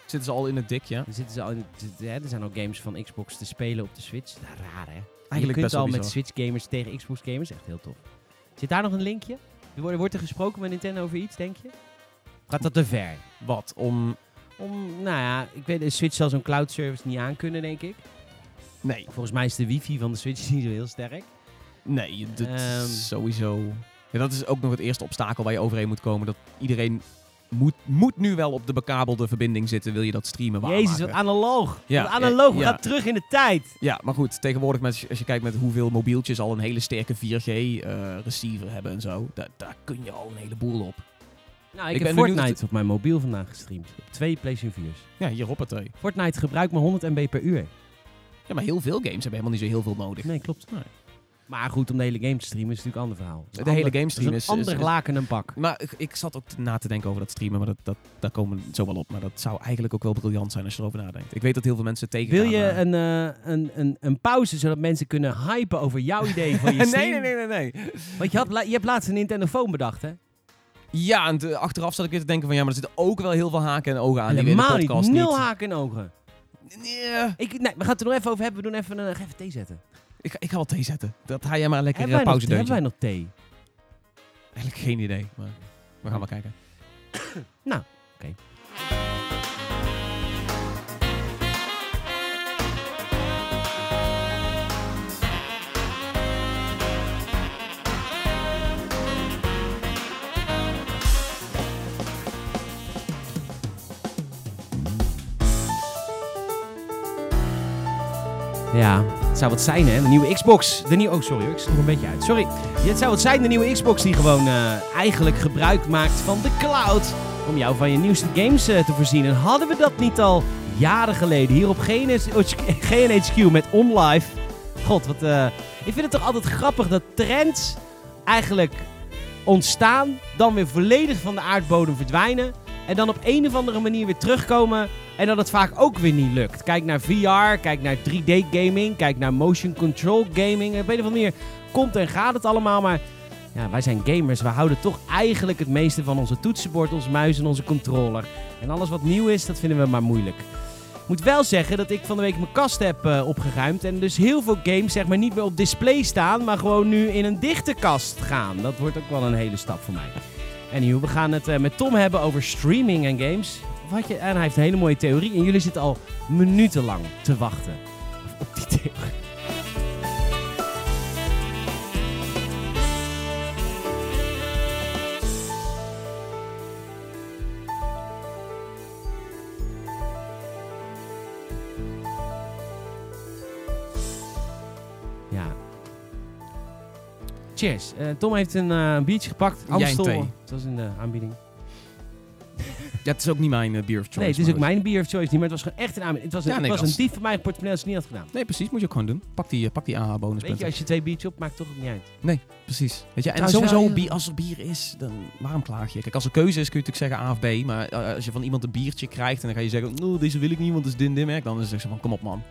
Zitten ze al in het dik, ja? Er, zitten ze al in, t- hè, er zijn al games van Xbox te spelen op de Switch. Nou, raar hè? je Eigenlijk kunt best wel al met. Switch gamers tegen Xbox gamers. Echt heel tof. Zit daar nog een linkje? Wordt, wordt er gesproken met Nintendo over iets, denk je? Gaat dat te ver? Wat? Om... Om, nou ja, ik weet, de Switch zal zo'n cloud service niet aankunnen, denk ik. Nee. Volgens mij is de wifi van de Switch <laughs> niet zo heel sterk. Nee, dat Ehm. is sowieso... Ja, dat is ook nog het eerste obstakel waar je overheen moet komen. Dat iedereen moet, moet nu wel op de bekabelde verbinding zitten, wil je dat streamen waarmaken. Jezus, wat analoog. Ja, wat analoog, we ja. gaan terug in de tijd. Ja, maar goed, tegenwoordig met, als je kijkt met hoeveel mobieltjes al een hele sterke 4G-receiver hebben en zo, da- daar kun je al een heleboel op. Nou, ik, Ik heb Fortnite op mijn mobiel vandaag gestreamd. Op twee PlayStation 4's. Ja, hier op het twee. Fortnite gebruikt maar 100 MB per uur. Ja, maar heel veel games hebben helemaal niet zo heel veel nodig. Nee, klopt. Nee. Maar goed, om de hele game te streamen is natuurlijk een ander verhaal. De hele game streamen dat is- een ander is- laken en pak. Maar ik, ik zat ook na te denken over dat streamen, maar dat, dat, daar komen we zo wel op. Maar dat zou eigenlijk ook wel briljant zijn als je erover nadenkt. Ik weet dat heel veel mensen tegen Wil je eh. een, eh, een, een, een pauze zodat mensen kunnen hypen over jouw idee van <laughs> je nee, stream? nee, nee, nee, nee. Want je, had, je hebt laatst een Nintendo Phone bedacht, hè? Ja, en te- achteraf zat ik weer te denken van ja, maar er zitten ook wel heel veel haken en ogen aan. die Helemaal niet. podcast Nul niet. haken en ogen. Nee, Ik, nee, we gaan het er nog even over hebben. We doen even een... Ga even thee zetten. ik, ga- ik ga wel thee zetten. Dat ga jij maar lekker Hebben nog, pauze hebben wij nog thee? Eigenlijk geen idee, maar we gaan maar kijken. <coughs> Nou, oké. Ja, het zou wat zijn hè, de nieuwe Xbox. De nieuwe, oh sorry ik er een beetje uit. Sorry. Het zou wat zijn, de nieuwe Xbox die gewoon eh, eigenlijk gebruik maakt van de cloud. Om jou van je nieuwste games eh, te voorzien. En hadden we dat niet al jaren geleden hier op GNH GNHQ <laughs> met OnLive. God, wat... eh, ik vind het toch altijd grappig dat trends eigenlijk ontstaan. Dan weer volledig van de aardbodem verdwijnen. En dan op een of andere manier weer terugkomen. En dat het vaak ook weer niet lukt. Kijk naar VR, kijk naar 3D gaming, kijk naar motion control gaming. Op een of andere manier komt en gaat het allemaal. Maar ja, wij zijn gamers. We houden toch eigenlijk het meeste van onze toetsenbord, onze muis en onze controller. En alles wat nieuw is, dat vinden we maar moeilijk. Moet wel zeggen dat ik van de week mijn kast heb eh, opgeruimd. En dus heel veel games zeg maar niet meer op display staan. Maar gewoon nu in een dichte kast gaan. Dat wordt ook wel een hele stap voor mij. Anyhow, we gaan het eh, met Tom hebben over streaming en games. Wat je, en hij heeft een hele mooie theorie. En jullie zitten al minutenlang te wachten op die theorie. Ja. Cheers. Eh, Tom heeft een een biertje gepakt. Amstel. Dat was in de aanbieding. Ja, het is ook niet mijn eh, beer of choice. nee, het is ook mijn beer of choice niet, maar het was gewoon echt een aanbieding. Het was, een, Ja, nee, het was een dief van mijn portemonnee als ik het niet had gedaan. Nee, precies. Moet je ook gewoon doen. Pak die, eh, pak die AH Weet je, als je twee biertjes op maakt, toch ook niet uit. Precies. Weet je, en Trouwens, sowieso, ja. bier, als er bier is, dan waarom klaag je? Kijk, als er keuze is, kun je natuurlijk zeggen A of B. Maar eh, als je van iemand een biertje krijgt en dan ga je zeggen, oh, deze wil ik niet, want het is din merk, dan is het zo van, kom op man.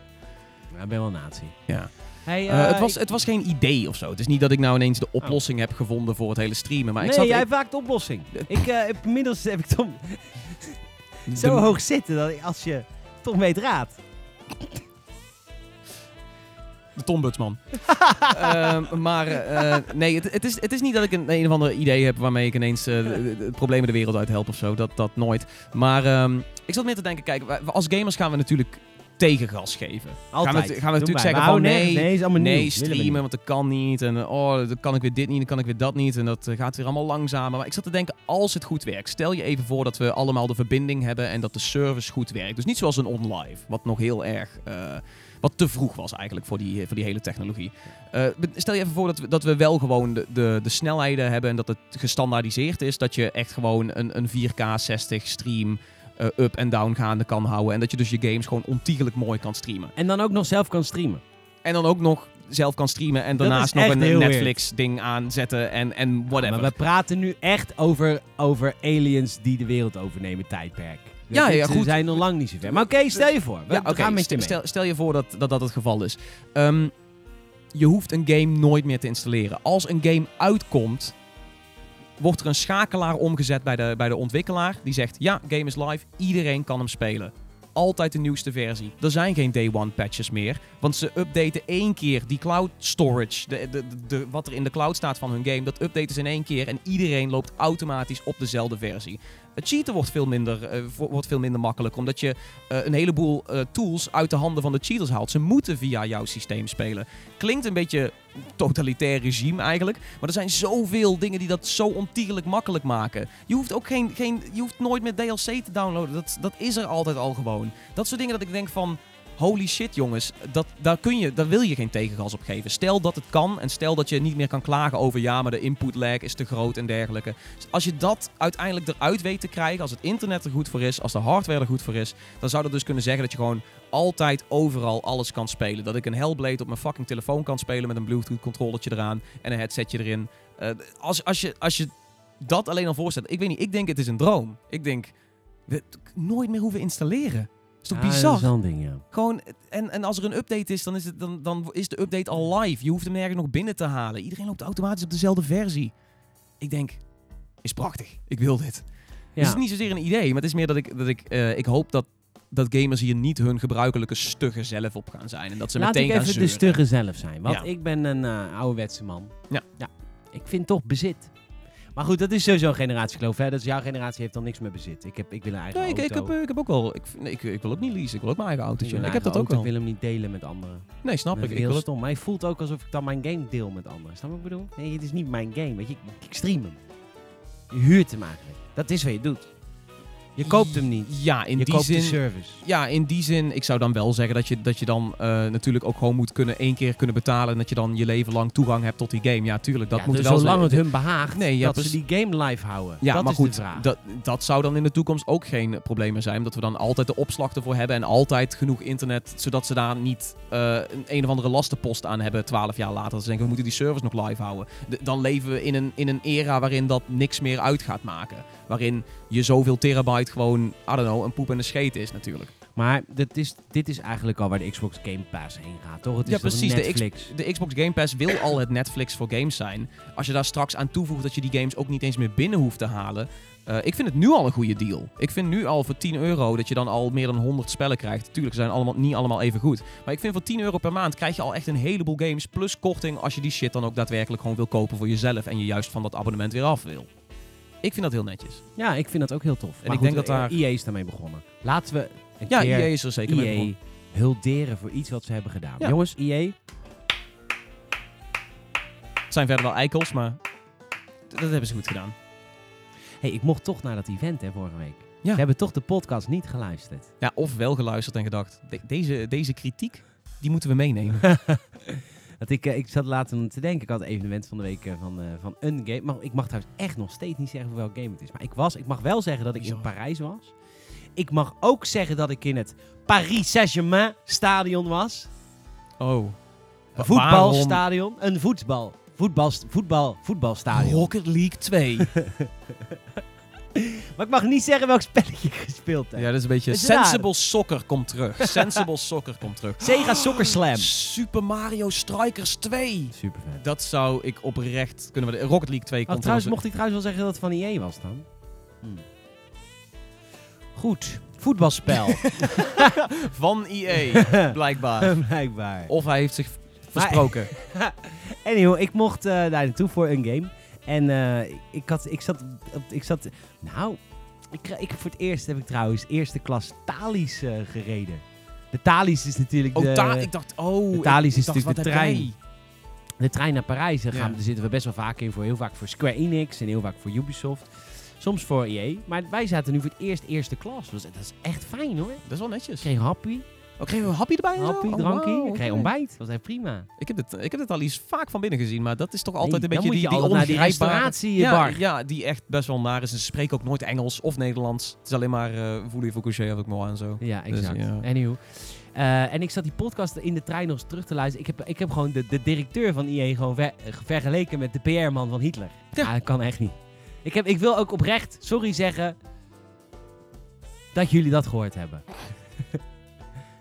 Ja, ik ben wel nazi. Ja. Hey, Eh, eh, het, was, ik- het was geen idee of zo. Het is niet dat ik nou ineens de oplossing heb gevonden voor het hele streamen. Maar nee, ik zat jij ik- hebt vaak de oplossing. Ik, eh, heb, inmiddels heb ik Tom <laughs> de- zo hoog zitten dat ik, als je Tom weet raad. De Tombudsman. <laughs> Ehm, maar eh, nee, het, het, is, het is niet dat ik een, een of ander idee heb waarmee ik ineens eh, de, de- de problemen de wereld uit help of zo. Dat, dat nooit. Maar ehm, ik zat meer te denken, kijk, als gamers gaan we natuurlijk tegengas geven. Altijd. Gaan we, gaan we Doe natuurlijk zeggen van houden nee, nee, streamen, want dat kan niet. En oh, dan kan ik weer dit niet, dan kan ik weer dat niet. En dat eh, gaat weer allemaal langzamer. Maar ik zat te denken, als het goed werkt. Stel je even voor dat we allemaal de verbinding hebben en dat de service goed werkt. Dus niet zoals een OnLive, wat nog heel erg... eh, wat te vroeg was eigenlijk voor die, voor die hele technologie. Eh, stel je even voor dat we, dat we wel gewoon de, de, de snelheden hebben en dat het gestandaardiseerd is. Dat je echt gewoon een, een 4K 60 stream eh, up en down gaande kan houden. En dat je dus je games gewoon ontiegelijk mooi kan streamen. En dan ook nog zelf kan streamen. En dan ook nog zelf kan streamen en daarnaast nog een heel Netflix ding aanzetten en, en whatever. Maar we praten nu echt over, over aliens die de wereld overnemen tijdperk. Ja, ja, We goed. zijn nog lang niet zo ver. Maar oké, stel je voor. We ja, gaan met je mee. Stel, stel je voor dat, dat dat het geval is. Ehm, je hoeft een game nooit meer te installeren. Als een game uitkomt, wordt er een schakelaar omgezet bij de, bij de ontwikkelaar. Die zegt, ja, game is live, iedereen kan hem spelen. Altijd de nieuwste versie. Er zijn geen day one patches meer. Want ze updaten één keer die cloud storage. De, de, de, wat er in de cloud staat van hun game. Dat updaten ze in één keer. En iedereen loopt automatisch op dezelfde versie. Het cheaten wordt veel minder, eh, wordt veel minder makkelijk. Omdat je eh, een heleboel eh, tools uit de handen van de cheaters haalt. Ze moeten via jouw systeem spelen. Klinkt een beetje totalitair regime eigenlijk. Maar er zijn zoveel dingen die dat zo ontiegelijk makkelijk maken. Je hoeft ook geen, geen je hoeft nooit meer DLC te downloaden. Dat, dat is er altijd al gewoon. Dat soort dingen dat ik denk van. Holy shit, jongens, dat, daar, kun je, daar wil je geen tegengas op geven. Stel dat het kan en stel dat je niet meer kan klagen over ja, maar de input lag is te groot en dergelijke. Als je dat uiteindelijk eruit weet te krijgen, als het internet er goed voor is, als de hardware er goed voor is, dan zou dat dus kunnen zeggen dat je gewoon altijd overal alles kan spelen. Dat ik een Hellblade op mijn fucking telefoon kan spelen met een Bluetooth controllertje eraan en een headsetje erin. Eh, als, als, je, als je dat alleen al voorstelt, ik weet niet, ik denk het is een droom. Ik denk, we, nooit meer hoeven installeren. Dat is toch Ja, bizar? Ding, ja. Gewoon, en, en als er een update is, dan is, het, dan, dan is de update al live. Je hoeft hem nergens nog binnen te halen. Iedereen loopt automatisch op dezelfde versie. Ik denk, is prachtig. Ik wil dit. Dus het is niet zozeer een idee, maar het is meer dat ik, dat ik, eh, ik hoop dat, dat gamers hier niet hun gebruikelijke stugge zelf op gaan zijn. En dat ze Laat meteen ik gaan even de zeuren. stugge zelf zijn. Want Ja. ik ben een eh ouderwetse man. Ja. ja. Ik vind toch bezit. Maar goed, dat is sowieso een generatiekloof. Hè? Dus jouw generatie heeft dan niks meer bezit. Ik heb, ik wil een eigen Nee, ik, auto. ik, heb, eh, ik heb ook wel. Ik, nee, ik, ik wil ook niet leasen. Ik wil ook mijn eigen autootje. Ik, heb dat ook wel. Ik wil hem niet delen met anderen. Nee, snap ik. Ik heel wil het. stom. Maar het voelt ook alsof ik dan mijn game deel met anderen. Snap wat ik bedoel? Nee, het is niet mijn game. Weet je, ik, ik stream hem. Je huurt hem eigenlijk. Dat is wat je doet. Je koopt hem niet. Ja, in je die koopt zin. de service. Ja, in die zin, ik zou dan wel zeggen dat je, dat je dan eh, natuurlijk ook gewoon moet kunnen één keer kunnen betalen en dat je dan je leven lang toegang hebt tot die game. Ja, tuurlijk, dat Ja, moet dus wel zolang het hun behaagt Nee, ja, dat ze die game live houden. Ja, dat maar is goed, de vraag. dat, dat zou dan in de toekomst ook geen probleem meer zijn. Omdat we dan altijd de opslag ervoor hebben en altijd genoeg internet, zodat ze daar niet eh, een, een of andere lastenpost aan hebben twaalf jaar later. Dat ze denken, we moeten die servers nog live houden. De- dan leven we in een, in een era waarin dat niks meer uit gaat maken. Waarin je zoveel terabyte gewoon, I don't know, een poep en een scheet is natuurlijk. Maar dit is, dit is eigenlijk al waar de Xbox Game Pass heen gaat, toch? Het is Ja, precies. De X- Netflix. De Xbox Game Pass wil al het Netflix voor games zijn. Als je daar straks aan toevoegt dat je die games ook niet eens meer binnen hoeft te halen. eh, ik vind het nu al een goede deal. Ik vind nu al voor 10 euro dat je dan al meer dan 100 spellen krijgt. Tuurlijk, ze zijn allemaal, niet allemaal even goed. Maar ik vind voor 10 euro per maand krijg je al echt een heleboel games. Plus korting als je die shit dan ook daadwerkelijk gewoon wil kopen voor jezelf. En je juist van dat abonnement weer af wil. Ik vind dat heel netjes. Ja, ik vind dat ook heel tof. En Maar ik goed, denk dat daar- EA is daarmee begonnen. Laten we een Ja, keer EA is er zeker mee begonnen. hulderen voor iets wat ze hebben gedaan. Ja. Jongens, EA, Het zijn verder wel eikels, maar dat hebben ze goed gedaan. hey, ik mocht toch naar dat event hè, vorige week. Ja. Ze hebben toch de podcast niet geluisterd. Ja, of wel geluisterd en gedacht, de- deze, deze kritiek, die moeten we meenemen. <laughs> Dat ik, eh, ik zat later te denken, ik had een evenement van de week eh, van, eh, van een game. Maar ik mag trouwens echt nog steeds niet zeggen voor welk game het is. Maar ik, was, ik mag wel zeggen dat ik in. Parijs was. Ik mag ook zeggen dat ik in het Paris Saint-Germain stadion was. Oh. Een voetbalstadion. Een voetbal. Voetbal, voetbal, voetbalstadion. Rocket League 2. <laughs> <laughs> Maar ik mag niet zeggen welk spelletje ik gespeeld heb. ja, dat is een beetje... Is raar. Sensible Soccer komt terug. <laughs> Sensible Soccer komt terug. Sega Soccer Slam. Super Mario Strikers 2. Super vet. Dat zou ik oprecht kunnen... we- Rocket League 2 Oh, komt trouwens, mocht ik trouwens wel zeggen dat het van EA was dan? Hmm. Goed. Voetbalspel. <laughs> Van EA, blijkbaar. Blijkbaar. Of hij heeft zich versproken. Anyway, ik mocht eh, daar naartoe voor een game. En eh, ik, had, ik zat... Ik zat nou, ik, ik, voor het eerst heb ik trouwens eerste klas Thalys eh, gereden. De Thalys is natuurlijk Oh, de, ta- ik dacht... Oh, de Thalys is natuurlijk de trein. jij? de trein naar Parijs. Daar, gaan, Ja. daar zitten we best wel vaak in. Voor, heel vaak voor Square Enix en heel vaak voor Ubisoft. Soms voor EA. Maar wij zaten nu voor het eerst eerste klas. Dat is, dat is echt fijn hoor. Dat is wel netjes. Ik kreeg een happy, Oh, kregen we een happy erbij? happy, Oh, drankje. wauw, ik kreeg ontbijt. Dat was echt prima. Ik heb, dit, ik heb dit al eens vaak van binnen gezien, maar dat is toch altijd Nee, een beetje die, die ongrijpbare-. Ja, ja, die echt best wel naar is. En ze spreken ook nooit Engels of Nederlands. Het is alleen maar uh, voelen voor couché of ik maar en zo. Ja, Dus, exact. ja. Eh, en ik zat die podcast in de trein nog eens terug te luisteren. Ik heb, ik heb gewoon de, de directeur van IE gewoon ver- vergeleken met de PR-man van Hitler. Ja. Ja. dat kan echt niet. Ik, heb, ik wil ook oprecht sorry zeggen dat jullie dat gehoord hebben. <laughs>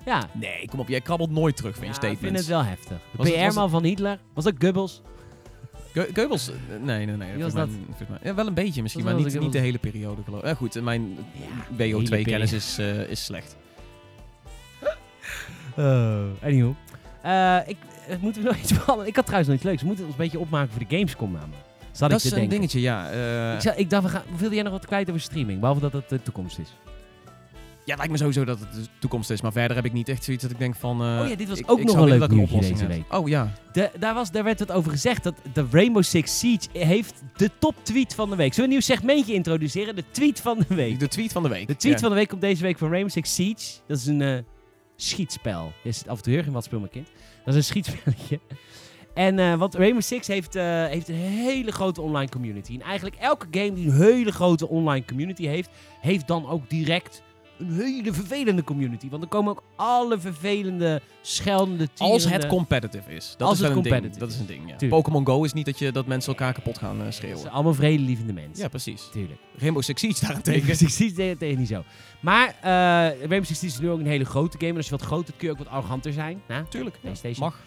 ja, Nee, kom op, jij krabbelt nooit terug van je ja, ik statements. vind het wel heftig. De Was het- was PR-man van Hitler, was dat Goebbels? Ge- Goebbels? eh, Nee, nee, nee. Was mij- mij- ja, wel een beetje misschien, Was maar niet, niet de hele periode geloof ik. Ja, goed, mijn hele WO2-kennis periode. is, eh, is slecht. <laughs> Uh, anywho. Eh, ik, moeten we nog iets behandelen? Ik had trouwens nog iets leuks. We moeten ons een beetje opmaken voor de Gamescom namelijk. Zat dat ik is te een denken. dingetje, ja. eh, Ik, zou- ik dacht, we gaan, wilde jij nog wat kwijt over streaming? Behalve dat het de toekomst is. Ja, het lijkt me sowieso dat het de toekomst is. Maar verder heb ik niet echt zoiets dat ik denk van... eh, Oh ja, dit was ik- ook ik nog willen leuk dat ik een nieuwtje oplossing deze heb. Oh ja. De, daar, was, daar werd het over gezegd dat de Rainbow Six Siege heeft de top tweet van de week. Zullen we een nieuw segmentje introduceren? De tweet van de week. De tweet van de week. De tweet Ja. van de week komt deze week van Rainbow Six Siege. Dat is een eh, schietspel. Je zit af en toe heel in wat speel mijn kind. Dat is een schietspelletje. En eh, want Rainbow Six heeft, heeft een hele grote online community. En eigenlijk elke game die een hele grote online community heeft, heeft dan ook direct een hele vervelende community. Want er komen ook alle vervelende, scheldende, Als tierende- het competitive is. Dat Als is het wel een ding. competitive Dat is een ding, ja. Pokémon Go is niet dat, je, dat mensen elkaar kapot gaan eh, Het schreeuwen. zijn allemaal vredelievende mensen. Ja, precies. tuurlijk. Rainbow Six Siege Rainbow daarentegen. Six Siege tegen, tegen niet zo. Maar eh Rainbow Six Siege is nu ook een hele grote game. En als je wat groter kun je ook wat arroganter zijn. Tuurlijk. ja. PlayStation. Mag.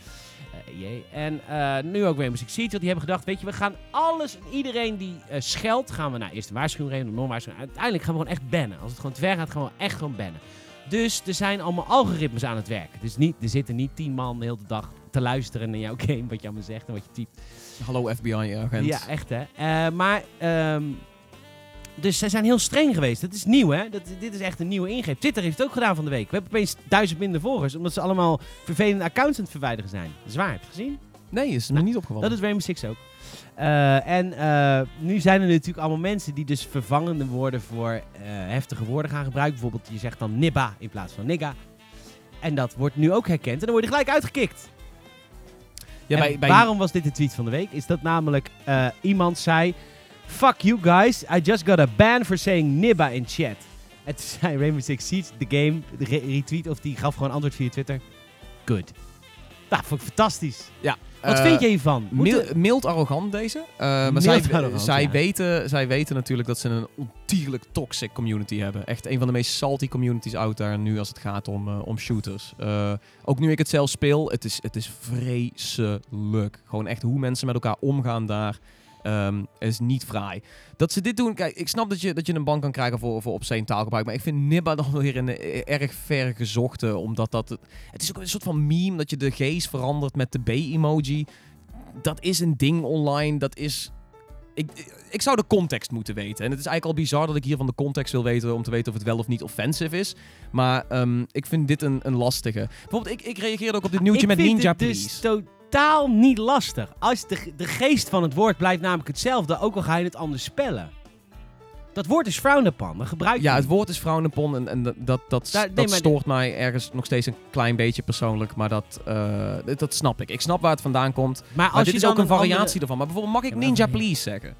Jee. En eh, nu ook Rainbow Six Siege. Want die hebben gedacht, weet je, we gaan alles en iedereen die scheldt, gaan we nou eerst een waarschuwing geven, een waarschuwing. Uiteindelijk gaan we gewoon echt bannen. Als het gewoon te ver gaat, gaan we echt gewoon bannen. Dus er zijn allemaal algoritmes aan het werken. Dus niet, er zitten niet tien man de hele dag te luisteren naar jouw <laughs> game, wat je allemaal zegt en wat je typt. Hallo FBI-agent. Ja, echt hè. Eh, maar, ehm, dus zij zijn heel streng geweest. Dat is nieuw hè. Dat, dit is echt een nieuwe ingreep. Twitter heeft het ook gedaan van de week. We hebben opeens duizend minder volgers, omdat ze allemaal vervelende accounts aan het verwijderen zijn. Zwaar, heb je gezien? Nee, is me Nou, niet opgevallen. Dat is Rainbow Six ook. Eh, en eh, nu zijn er natuurlijk allemaal mensen die dus vervangende woorden voor eh, heftige woorden gaan gebruiken. Bijvoorbeeld, je zegt dan nibba in plaats van nigga. En dat wordt nu ook herkend. En dan word je gelijk uitgekikt. ja, bij, bij, Waarom was dit de tweet van de week? Is dat namelijk iemand zei... Fuck you guys, I just got a ban for saying nibba in chat. Toen <laughs> zei Rainbow Six Siege, de game, de re- retweet, of die gaf gewoon antwoord via Twitter. Good. Nou, vond ik fantastisch. Ja. Wat Eh, vind je hiervan? Mild, mild arrogant deze. Eh, maar Mild zij, arrogant, zij, ja. weten, zij weten natuurlijk dat ze een ontiegelijk toxic community hebben. Echt een van de meest salty communities out daar nu als het gaat om, eh, om shooters. Eh, ook nu ik het zelf speel, het is, het is vreselijk. Gewoon echt hoe mensen met elkaar omgaan daar. Ehm, is niet fraai. Dat ze dit doen, kijk, ik snap dat je, dat je een ban kan krijgen voor, voor obscene taalgebruik. Maar ik vind Nibba dan <laughs> weer een eh, erg ver gezochte. Omdat dat. Het, is ook een soort van meme dat je de G's verandert met de B-emoji dat is een ding online. Dat is. Ik, ik zou de context moeten weten. En het is eigenlijk al bizar dat ik hier van de context wil weten. om te weten of het wel of niet offensive is. Maar ehm, ik vind dit een, een lastige. Bijvoorbeeld, ik, ik reageerde ook op dit nieuwtje ik met Ninja het Please. dus totaal niet lastig. Als de, de geest van het woord blijft namelijk hetzelfde, ook al ga je het anders spellen. Dat woord is frowned upon. Dat gebruik je Ja, het niet. woord is vrouwenpon en, en dat, dat, dat, Daar- nee, dat maar- stoort mij ergens nog steeds een klein beetje persoonlijk. Maar dat, eh, dat, dat snap ik. Ik snap waar het vandaan komt. Maar als Maar dit je is ook een variatie andere- ervan. Maar bijvoorbeeld, mag ik Ninja dat- Please zeggen?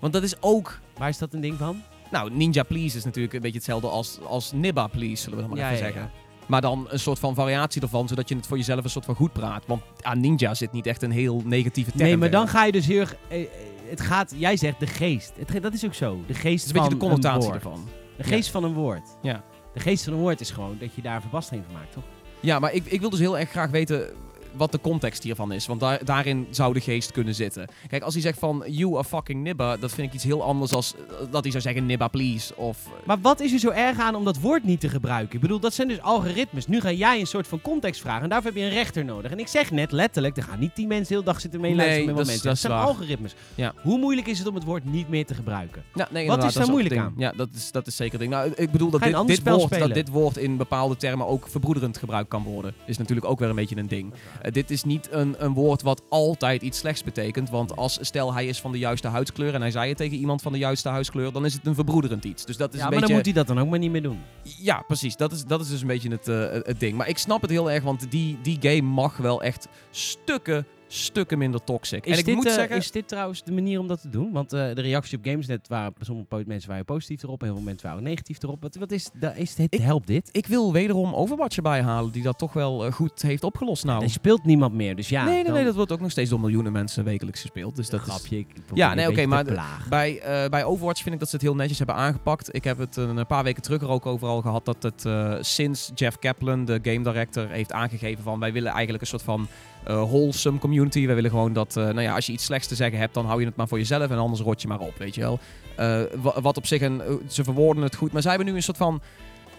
Want dat is ook... Waar is dat een ding van? Nou, Ninja Please is natuurlijk een beetje hetzelfde als, als Nibba Please, zullen we dan maar Ja, even ja, zeggen. ja. Maar dan een soort van variatie ervan, zodat je het voor jezelf een soort van goed praat. Want aan ninja zit niet echt een heel negatieve term. Nee, maar dan ga je dus heel erg... eh, eh, Het gaat, jij zegt de geest. Het, dat is ook zo. De geest Het is een beetje de connotatie ervan. De geest van een woord. Ja. De geest van een woord is gewoon dat je daar een verbastering van maakt, toch? Ja, maar ik, ik wil dus heel erg graag weten wat de context hiervan is. Want daar, daarin zou de geest kunnen zitten. Kijk, als hij zegt van, you are fucking nibba, dat vind ik iets heel anders als eh, dat hij zou zeggen, nibba please. Of, Maar wat is er zo erg aan om dat woord niet te gebruiken? Ik bedoel, dat zijn dus algoritmes. Nu ga jij een soort van context vragen en daarvoor heb je een rechter nodig. En ik zeg net letterlijk, er gaan niet tien mensen de hele dag zitten meeluisteren Nee, met wat dat zijn waar. algoritmes. Ja. Hoe moeilijk is het om het woord niet meer te gebruiken? Ja, nee, Wat is daar moeilijk aan? Ja, dat is, dat is zeker een ding. Nou, ik bedoel dat dit, woord, dat dit woord in bepaalde termen ook verbroederend gebruikt kan worden. Is natuurlijk ook weer een beetje een ding. Eh, dit is niet een, een woord wat altijd iets slechts betekent. Want als stel hij is van de juiste huidskleur en hij zei het tegen iemand van de juiste huidskleur, dan is het een verbroederend iets. Dus dat is ja, een maar beetje... dan moet hij dat dan ook maar niet meer doen. Ja, precies. Dat is, dat is dus een beetje het, eh, het ding. Maar ik snap het heel erg, want die, die game mag wel echt stukken, stukken minder toxic. Is, en ik dit, moet eh, zeggen... is dit trouwens de manier om dat te doen? Want eh, de reacties op Gamesnet waren, sommige mensen waren positief erop en heel veel mensen waren negatief erop. Wat, wat is, da, is dit, Ik- helpt dit? Ik wil wederom Overwatch erbij halen, die dat toch wel eh, goed heeft opgelost nou. Er speelt niemand meer, dus ja. nee, nee, dan- nee, dat wordt ook nog steeds door miljoenen mensen wekelijks gespeeld. Dus dat is... grapje. ik probeer Ja, nee, oké, maar. Bij, bij Overwatch vind ik dat ze het heel netjes hebben aangepakt. Ik heb het een paar weken terug er ook overal gehad dat het sinds Jeff Kaplan, de game director, heeft aangegeven van wij willen eigenlijk een soort van wholesome community. Wij willen gewoon dat, eh, nou ja, als je iets slechts te zeggen hebt, dan hou je het maar voor jezelf en anders rot je maar op, weet je wel. Eh, wa- wat op zich een, eh, ze verwoorden het goed, maar zij hebben nu een soort van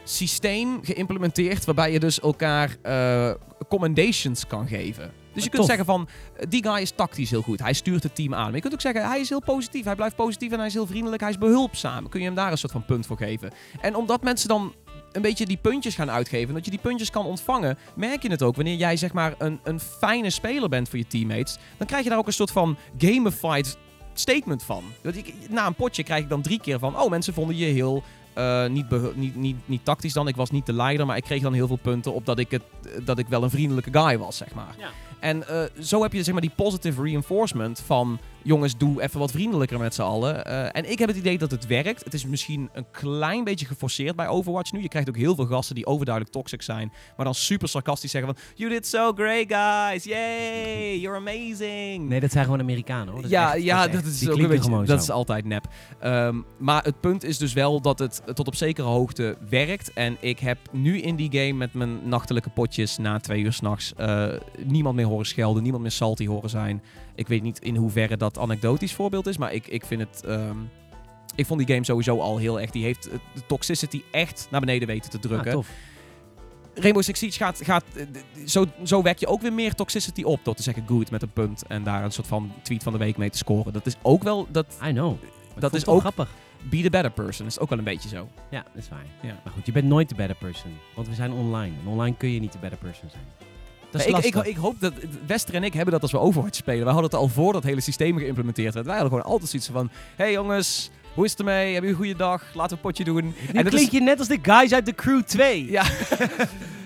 systeem geïmplementeerd waarbij je dus elkaar eh, commendations kan geven. Dus je kunt tof. zeggen van, eh, die guy is tactisch heel goed. Hij stuurt het team aan. Maar je kunt ook zeggen, hij is heel positief. Hij blijft positief en hij is heel vriendelijk. Hij is behulpzaam. Kun je hem daar een soort van punt voor geven. En omdat mensen dan een beetje die puntjes gaan uitgeven, dat je die puntjes kan ontvangen, merk je het ook. Wanneer jij zeg maar een, een fijne speler bent voor je teammates, dan krijg je daar ook een soort van gamified statement van. Dat ik, na een potje krijg ik dan drie keer van, oh mensen vonden je heel... eh, niet, niet, niet, niet tactisch dan, ik was niet de leider, maar ik kreeg dan heel veel punten op dat ik, het, dat ik wel een vriendelijke guy was, zeg maar. Ja. En eh, zo heb je zeg maar die positive reinforcement van jongens, doe even wat vriendelijker met z'n allen. Eh, en ik heb het idee dat het werkt. Het is misschien een klein beetje geforceerd bij Overwatch nu. Je krijgt ook heel veel gasten die overduidelijk toxic zijn, maar dan super sarcastisch zeggen van You did so great, guys! Yay! You're amazing! Nee, dat zijn gewoon Amerikanen hoor. Dat ja, echt- ja, echt- dat is ook een beetje, dat zo. is altijd nep. Ehm, maar het punt is dus wel dat het tot op zekere hoogte werkt. En ik heb nu in die game met mijn nachtelijke potjes na twee uur s'nachts eh niemand meer horen schelden, niemand meer salty horen zijn. Ik weet niet in hoeverre dat anekdotisch voorbeeld is, maar ik, ik vind het... ehm, ik vond die game sowieso al heel erg. Die heeft de toxicity echt naar beneden weten te Ah, drukken. tof. Rainbow Six Siege gaat... gaat eh, zo, zo wek je ook weer meer toxicity op door te zeggen good met een punt. En daar een soort van tweet van de week mee te scoren. Dat is ook wel... Dat, I know. Dat is ook- grappig. be the better person is ook wel een beetje zo. Ja, dat is waar. Ja. Maar goed, je bent nooit de better person. Want we zijn online. En online kun je niet de better person zijn. Dat is ik, ik, ik hoop dat... Wester en ik hebben dat als we Overwatch spelen. Wij hadden het al voor dat hele systeem geïmplementeerd werd. Wij hadden gewoon altijd zoiets van... hey jongens, hoe is het ermee? Hebben jullie een goede dag? Laten we een potje doen. nu dat klink je net als de guys uit The Crew 2. Ja. <laughs>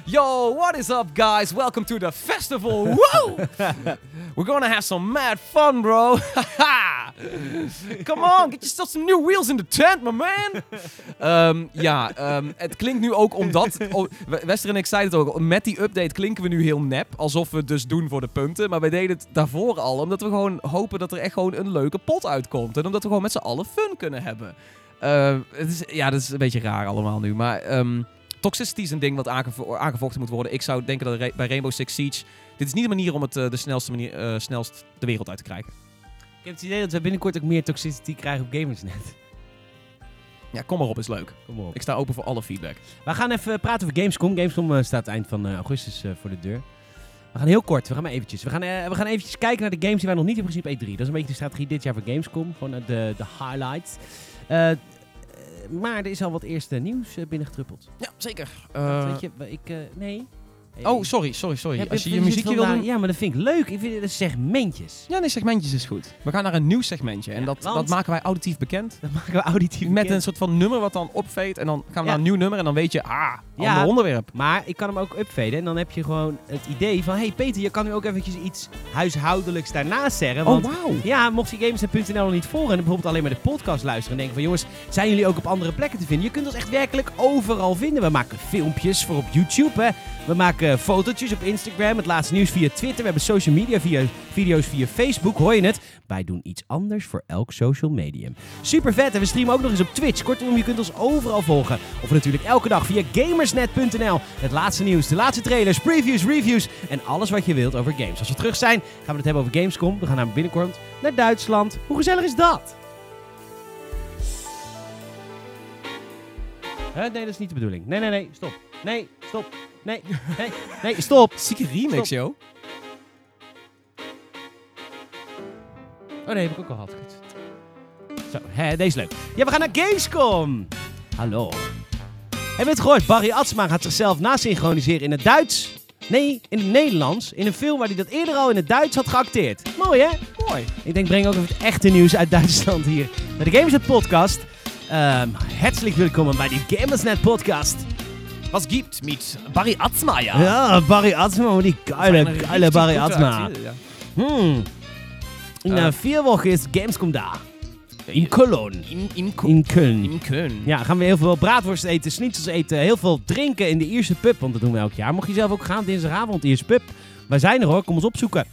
Yo, what is up, guys? Welcome to the festival. Woo! <laughs> We're gonna have some mad fun, bro. <laughs> Come on, get yourself some new wheels in the tent, my man. Ehm, ja, ehm, het klinkt nu ook omdat... Oh, We- Wester en ik zeiden het ook, met die update klinken we nu heel nep. Alsof we het dus doen voor de punten. Maar wij deden het daarvoor al, omdat we gewoon hopen dat er echt gewoon een leuke pot uitkomt. En omdat we gewoon met z'n allen fun kunnen hebben. Eh, het is, ja, dat is een beetje raar allemaal nu. Maar ehm, toxicity is een ding wat aangevo- aangevochten moet worden. Ik zou denken dat bij Rainbow Six Siege... Dit is niet de manier om het eh, de snelste manier, eh, snelst de wereld uit te krijgen. Ik heb het idee dat we binnenkort ook meer toxicity krijgen op Gamersnet. Ja, kom maar op, is leuk. Kom op. Ik sta open voor alle feedback. We gaan even praten over Gamescom. Gamescom eh, staat eind van eh, augustus eh, voor de deur. We gaan heel kort, we gaan maar eventjes. We gaan, eh, we gaan eventjes kijken naar de games die wij nog niet hebben gezien op E3. Dat is een beetje de strategie dit jaar voor Gamescom. Gewoon eh, de, de highlights. Eh, eh, maar er is al wat eerste nieuws eh, binnengetruppeld. Ja, zeker. Weet je, ik... eh, oh, sorry, sorry, sorry. Ja, Als je je muziekje wil doen... Ja, maar dat vind ik leuk. Ik vind het segmentjes. Ja, nee, segmentjes is goed. We gaan naar een nieuw segmentje. En Ja, dat, dat maken wij auditief bekend. Dat maken we auditief Met bekend. een soort van nummer wat dan opveet. En dan gaan we naar een nieuw nummer. En dan weet je, ah, ander onderwerp. Maar ik kan hem ook upfaden. En dan heb je gewoon het idee van... hey Peter, je kan nu ook eventjes iets huishoudelijks daarnaast zeggen. Want Oh, wauw. Ja, mocht je Games.nl nog niet volgen en bijvoorbeeld alleen maar de podcast luisteren en denken van jongens, zijn jullie ook op andere plekken te vinden? Je kunt ons echt werkelijk overal vinden. We maken filmpjes voor op YouTube, hè. We maken fotootjes op Instagram, het laatste nieuws via Twitter. We hebben social media via video's via Facebook, hoor je het? Wij doen iets anders voor elk social medium. Super vet en we streamen ook nog eens op Twitch. Kortom, je kunt ons overal volgen. Of natuurlijk elke dag via gamersnet.nl. Het laatste nieuws, de laatste trailers, previews, reviews en alles wat je wilt over games. Als we terug zijn, gaan we het hebben over Gamescom. We gaan naar binnenkort naar Duitsland. Hoe gezellig is dat? Nee, dat is niet de bedoeling. Nee, nee, nee, stop. Nee, stop. Nee, <laughs> nee, nee, stop. Zieke remix, Stop. joh. Oh nee, heb ik ook al gehad. Goed. Zo, hè, deze is leuk. Ja, we gaan naar Gamescom. Hallo. Heb je het gehoord? Barry Atsma gaat zichzelf nasynchroniseren in het Duits. Nee, in het Nederlands. In een film waar hij dat eerder al in het Duits had geacteerd. Mooi, hè? Mooi. Ik denk, breng ook even het echte nieuws uit Duitsland hier bij de Gamersnet Podcast. Ehm herzlich willkommen bij die Gamersnet Podcast. Was gibt mit Barry Atzmaier? Ja, Barry Atsma, die geile, geile Barry Atsma. Ja. Hm. In uh, vier wochen is Gamescom daar. In Cologne. In, in, Ko- In Köln. in Köln. Ja, gaan we heel veel braadworst eten, schnitzels eten, heel veel drinken in de Ierse pub, want dat doen we elk jaar. Mocht je zelf ook gaan, dinsdagavond, Ierse pub. Wij zijn er hoor, kom ons opzoeken.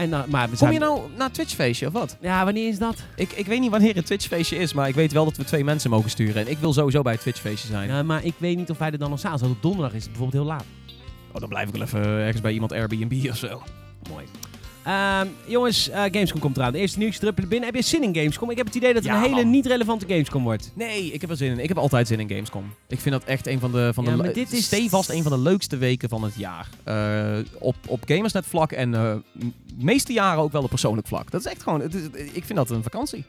En, dan maar we Kom je nou naar een Twitch-feestje of wat? Ja, wanneer is dat? Ik, ik weet niet wanneer een Twitch-feestje is, maar ik weet wel dat we twee mensen mogen sturen. En ik wil sowieso bij het Twitch-feestje zijn. Ja, maar ik weet niet of wij er dan nog staan. Als het op donderdag is, het bijvoorbeeld heel laat. Oh, dan blijf ik wel even ergens bij iemand Airbnb of zo. Mooi. Ehm, jongens, eh, Gamescom komt eraan. De eerste nieuws druppelen binnen. Heb je zin in Gamescom? Ik heb het idee dat het Ja, een hele man. niet relevante Gamescom wordt. Nee, ik heb er zin in. Ik heb altijd zin in Gamescom. Ik vind dat echt een van de, van Ja, de dit is- stevast een van de leukste weken van het jaar. Eh, op, op Gamersnet vlak en eh, m- meeste jaren ook wel op persoonlijk vlak. Dat is echt gewoon, het is, ik vind dat een vakantie.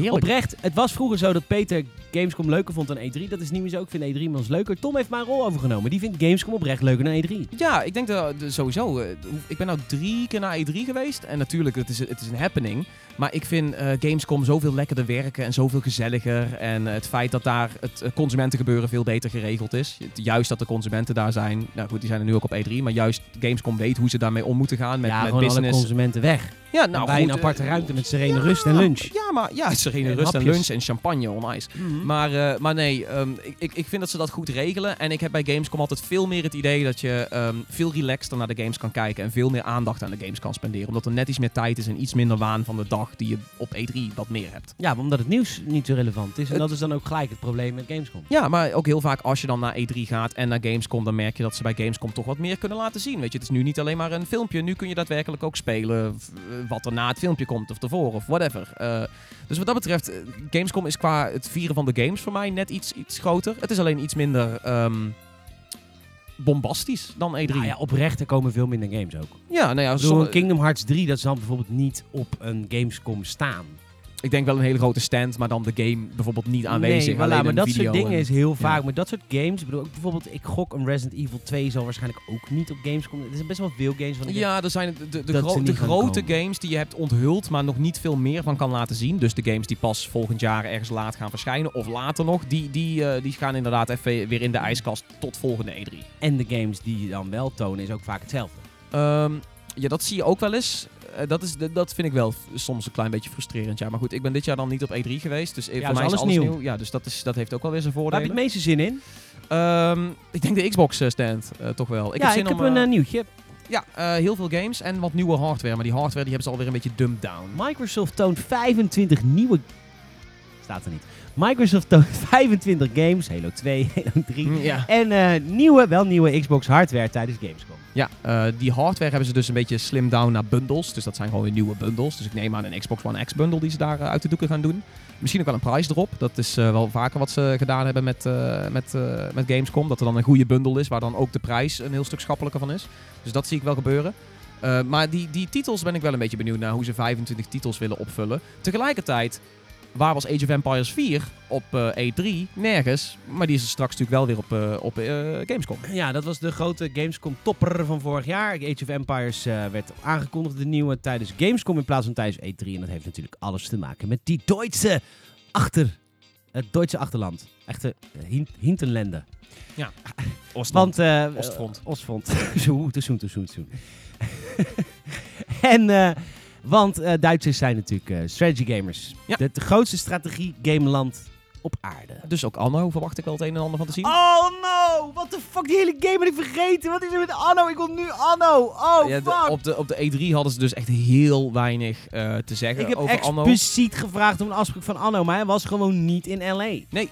Heerlijk. Oprecht, het was vroeger zo dat Peter Gamescom leuker vond dan E3. Dat is niet meer zo. Ik vind E3 immers leuker. Tom heeft mijn rol overgenomen. Die vindt Gamescom oprecht leuker dan E E3. Ja, ik denk dat de- sowieso. eh, Ik ben nou drie keer naar E3 geweest. En natuurlijk, het is, het is een happening. Maar ik vind eh, Gamescom zoveel lekkerder werken en zoveel gezelliger. En eh, het feit dat daar het eh, consumentengebeuren veel beter geregeld is. Juist dat de consumenten daar zijn. Nou goed, die zijn er nu ook op E3. Maar juist Gamescom weet hoe ze daarmee om moeten gaan met, ja, met gewoon alle business. consumenten weg. Ja, Nou, nou bij goed, een aparte ruimte met serene ja, rust en lunch. Ja, maar ja, serene En rust en lunch en champagne on ice. Mhm. Maar, maar nee, ehm, ik, ik, ik vind dat ze dat goed regelen. En ik heb bij Gamescom altijd veel meer het idee dat je ehm, veel relaxter naar de games kan kijken. En veel meer aandacht aan de games kan spenderen. Omdat er net iets meer tijd is en iets minder waan van de dag die je op E3 wat meer hebt. Ja, omdat het nieuws niet zo relevant is. En Het- dat is dan ook gelijk het probleem met Gamescom. Ja, maar ook heel vaak als je dan naar E3 gaat en naar Gamescom, dan merk je dat ze bij Gamescom toch wat meer kunnen laten zien. Weet je, het is nu niet alleen maar een filmpje. Nu kun je daadwerkelijk ook spelen eh, wat er na het filmpje komt of ervoor of whatever. Eh, dus wat dat betreft, eh, Gamescom is qua het vieren van de games voor mij net iets, iets groter. Het is alleen iets minder ehm, bombastisch dan E3. Nou ja, oprecht, er komen veel minder games ook. Ja, nou ja, een Kingdom Hearts 3, dat zal bijvoorbeeld niet op een Gamescom staan. Ik denk wel een hele grote stand, maar dan de game bijvoorbeeld niet aanwezig. Nee, voilà, maar een dat soort dingen en- is heel vaak. ja. Maar dat soort games, ik bedoel, ook bijvoorbeeld, ik gok een Resident Evil 2 zal waarschijnlijk ook niet op Gamescom. Er zijn best wel veel games van de Ja, er zijn de, de, gro- grote komen. games die je hebt onthuld, maar nog niet veel meer van kan laten zien. Dus de games die pas volgend jaar ergens laat gaan verschijnen, of later nog, die, die, eh, die gaan inderdaad even weer in de ijskast tot volgende E E3. En de games die je dan wel tonen is ook vaak hetzelfde. Ehm, ja, dat zie je ook wel eens. Eh, dat, is, dat- vind ik wel soms een klein beetje frustrerend. Ja, maar goed, ik ben dit jaar dan niet op E3 geweest. Dus Ja, voor mij is alles alles nieuw. nieuw. Ja, dus dat, is, dat heeft ook wel weer zijn Waar heb je voordelen. het meeste zin in? Ehm, ik denk de Xbox eh, stand eh, toch wel. Ik ja, heb zin ik heb een nieuwtje. ja, heel veel games en wat nieuwe hardware. Maar die hardware die hebben ze alweer een beetje dumbed down. Microsoft toont 25 nieuwe... Staat er niet. Microsoft toont <laughs> 25 games. Halo 2, <laughs> Halo 3. Mm, Ja. En eh, nieuwe, wel nieuwe Xbox hardware tijdens Gamescom. Ja, eh, die hardware hebben ze dus een beetje slim down naar bundles. Dus dat zijn gewoon weer nieuwe bundles. Dus ik neem aan een Xbox One X bundle die ze daar eh, uit de doeken gaan doen. Misschien ook wel een prijs erop. Dat is wel vaker wat ze gedaan hebben met, met, met Gamescom. Dat er dan een goede bundle is waar dan ook de prijs een heel stuk schappelijker van is. Dus dat zie ik wel gebeuren. Maar die, die titels ben ik wel een beetje benieuwd naar hoe ze 25 titels willen opvullen. Tegelijkertijd, waar was Age of Empires 4 op eh, E3? Nergens. Maar die is er straks natuurlijk wel weer op, eh, op eh, Gamescom. Ja, dat was de grote Gamescom topper van vorig jaar. Age of Empires werd aangekondigd, de nieuwe, tijdens Gamescom in plaats van tijdens E3. En dat heeft natuurlijk alles te maken met die Duitse achter... Het Duitse achterland. Echte uh, hin Hinterlanden. Want... eh Ostfront. eh, Ostfront. <laughs> Zo, te zoen, te zoen, te zoen. <laughs> En... want eh, Duitsers zijn natuurlijk eh, strategy gamers. Ja. Het grootste strategie gameland op aarde. Dus ook Anno verwacht ik wel het een en ander van te zien. Oh no! What the fuck? Die hele game ben ik vergeten. Wat is er met Anno? Ik wil nu Anno. Oh Ja, de- fuck! op, de, op de E3 hadden ze dus echt heel weinig eh, te zeggen ik heb over Anno. expliciet gevraagd om een afspraak van Anno, maar hij was gewoon niet in LA. Nee,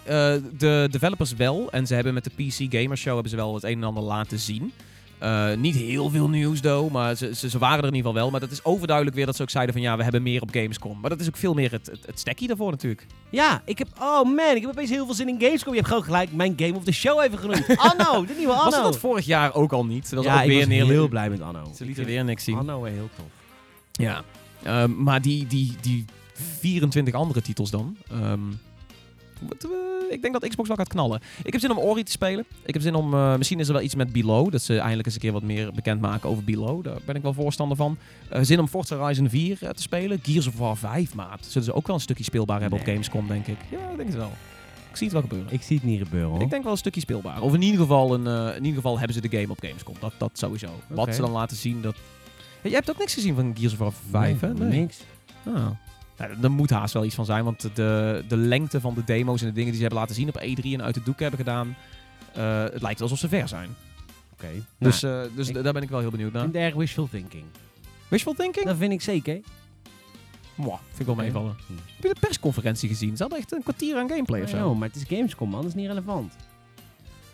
de developers wel. En ze hebben met de PC Gamer Show hebben ze wel het een en ander laten zien. Eh, niet heel veel nieuws, though, maar ze, ze, ze waren er in ieder geval wel. Maar dat is overduidelijk weer dat ze ook zeiden van ja, we hebben meer op Gamescom. Maar dat is ook veel meer het, het, het stekkie daarvoor natuurlijk. Ja, ik heb... Oh man, ik heb opeens heel veel zin in Gamescom. Je hebt gewoon gelijk mijn Game of the Show even genoemd. <laughs> Anno, de nieuwe Anno. Was dat vorig jaar ook al niet? Dat was ja, ook weer ik was hele- heel blij met Anno. Ze lieten weer niks zien. Anno weer heel tof. Ja. Ehm, maar die, die, die 24 andere titels dan. ehm, eh, ik denk dat Xbox wel gaat knallen. Ik heb zin om Ori te spelen. Ik heb zin om. eh, misschien is er wel iets met Below. Dat ze eindelijk eens een keer wat meer bekend maken over Below. Daar ben ik wel voorstander van. Eh, zin om Forza Horizon 4 eh, te spelen. Gears of War 5, maat. Zullen ze ook wel een stukje speelbaar hebben op. Gamescom, denk ik. Ja, ik denk het wel. Ik zie het wel gebeuren. Ik zie het niet gebeuren hoor. Ik denk wel een stukje speelbaar. Of in ieder geval, een, in ieder geval hebben ze de game op Gamescom. Dat, dat sowieso. Wat ze dan laten zien, dat... Ja, jij hebt ook niks gezien van Gears of War 5, hè? Nee, niks. Ah. Nou, er moet haast wel iets van zijn, want de, de lengte van de demo's en de dingen die ze hebben laten zien op E3 en uit de doek hebben gedaan, eh, het lijkt alsof ze ver zijn. Oké. Dus, Nou, eh, dus ik- daar ben ik wel heel benieuwd naar. erg wishful thinking. Wishful thinking? Dat vind ik zeker. Mwah, vind ik wel meevallen. Hm. Heb je de persconferentie gezien? Ze hadden echt een kwartier aan gameplay of zo. maar het is Gamescom man, dat is niet relevant.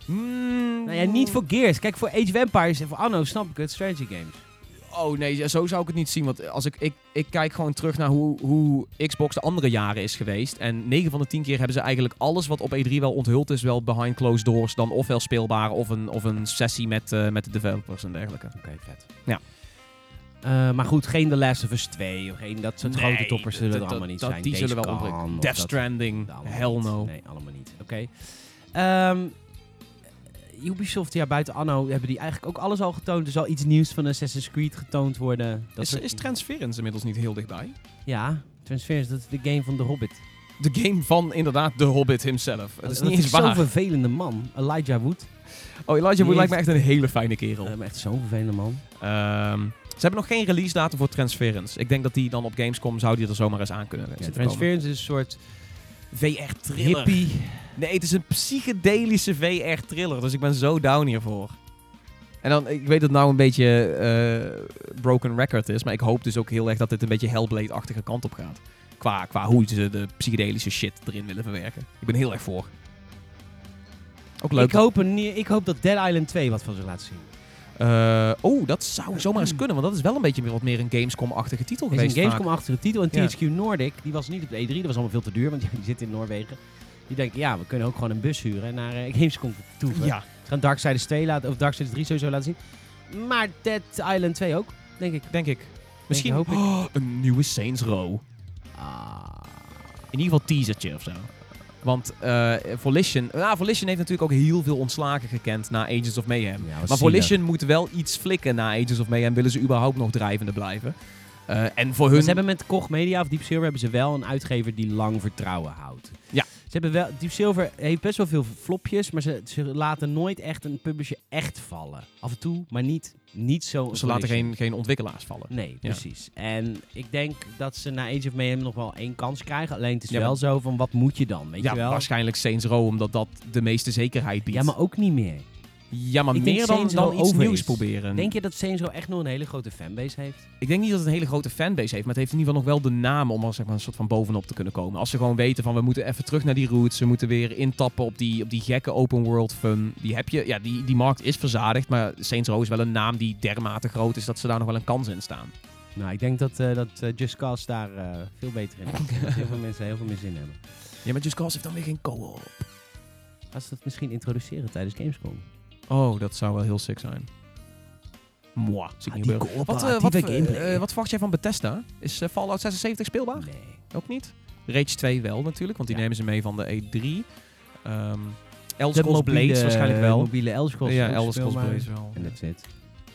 Mm. Nou ja, niet voor Gears. Kijk, voor Age of Empires en voor Anno snap ik het, strategy games. Oh nee, zo zou ik het niet zien. Want als ik, ik, ik kijk gewoon terug naar hoe, hoe Xbox de andere jaren is geweest. En 9 van de 10 keer hebben ze eigenlijk alles wat op E3 wel onthuld is, wel behind closed doors. Dan ofwel speelbaar of een, of een sessie met, eh, met de developers en dergelijke. Oké, vet. Ja. Eh, maar goed, geen The Last of Us 2 of geen dat soort Nee, grote toppers zullen er allemaal niet dat- zijn. Die Days zullen wel ontbreken. Death Stranding, hell no. Nee, allemaal niet. Oké. Ehm, Ubisoft, ja, buiten Anno hebben die eigenlijk ook alles al getoond. Er zal iets nieuws van Assassin's Creed getoond worden. Dat Is, is Transference inmiddels niet heel dichtbij? Ja, Transference, dat is de game van The Hobbit. De game van inderdaad de Hobbit himself. Het is dat niet eens zo'n vervelende man. Elijah Wood. Oh, Elijah Die Wood lijkt me echt een hele fijne kerel. Maar echt zo'n vervelende man. Ehm, ze hebben nog geen release datum voor Transference. Ik denk dat die dan op Gamescom zou die er zomaar eens aan kunnen Ja, komen. Transference is een soort VR-thriller. hippie. Nee, het is een psychedelische VR-thriller. Dus ik ben zo down hiervoor. En dan, ik weet dat het nou een beetje eh, broken record is. Maar ik hoop dus ook heel erg dat dit een beetje Hellblade-achtige kant op gaat. Qua, qua hoe ze de psychedelische shit erin willen verwerken. Ik ben heel erg voor. Ook leuk. Ik hoop, een, ik hoop dat Dead Island 2 wat van zich laat zien. Eh, oh, dat zou zomaar eens <clears throat> kunnen. Want dat is wel een beetje meer, wat meer een Gamescom-achtige titel Er is geweest. een. Gamescom-achtige titel. En Ja. THQ Nordic, die was niet op de E3. Dat was allemaal veel te duur, want die zit in Noorwegen. Die denken, ja, we kunnen ook gewoon een bus huren en naar eh, Gamescom. Ja, Ze gaan Darksiders 2 laten, of Darksiders 3 sowieso laten zien. Maar Dead Island 2 ook, denk ik. denk ik. Misschien hoop ik. Oh, <gasps> een nieuwe Saints Row. Ah. In ieder geval teasertje of zo. Want eh Volition, nou, Volition heeft natuurlijk ook heel veel ontslagen gekend na Agents of Mayhem. Ja, maar. Volition moet wel iets flikken na Agents of Mayhem. Willen ze überhaupt nog drijvende blijven? Eh, en voor hun... ze hebben met Koch Media of Deep Silver hebben ze wel een uitgever die lang vertrouwen houdt. Ja. Ze hebben wel, Deep Silver heeft best wel veel flopjes, maar ze, ze laten nooit echt een publisher echt vallen. Af en toe, maar niet, niet zo. Ze laten geen, geen ontwikkelaars vallen. Nee, precies. En ik denk dat ze na Age of Mayhem nog wel één kans krijgen. Alleen het is Ja, wel zo van, wat moet je dan? Weet Ja, je wel? waarschijnlijk Saints Row, omdat dat de meeste zekerheid biedt. Ja, maar ook niet meer. Ja, maar Ik meer dan, dan iets nieuws is. proberen. Denk je dat Saints Row echt nog een hele grote fanbase heeft? Ik denk niet dat het een hele grote fanbase heeft, maar het heeft in ieder geval nog wel de naam om er zeg maar, een soort van bovenop te kunnen komen. Als ze gewoon weten van we moeten even terug naar die roots, we moeten weer intappen op die, op die gekke open world fun. Die heb je, ja, die, die markt is verzadigd, maar Saints Row is wel een naam die dermate groot is dat ze daar nog wel een kans in staan. Nou, ik denk dat, eh, dat eh, Just Cause daar eh, veel beter in is. <laughs> dat heel veel mensen heel veel meer zin hebben. Ja, maar Just Cause heeft dan weer geen co-op. Als ze dat misschien introduceren tijdens Gamescom. Oh, dat zou wel heel sick zijn. Moi, zie ik niet die gebeuren. Wat, eh, eh, eh, verwacht jij van Bethesda? Is eh, Fallout 76 speelbaar? Nee. Ook niet. Rage 2 wel natuurlijk, want die Ja. nemen ze mee van de E3. Ehm Elder De Scrolls Blades waarschijnlijk wel. Mobiele Elder Scrolls. ja, ook Elder Scrolls speelbaar. Blades wel. En that's it.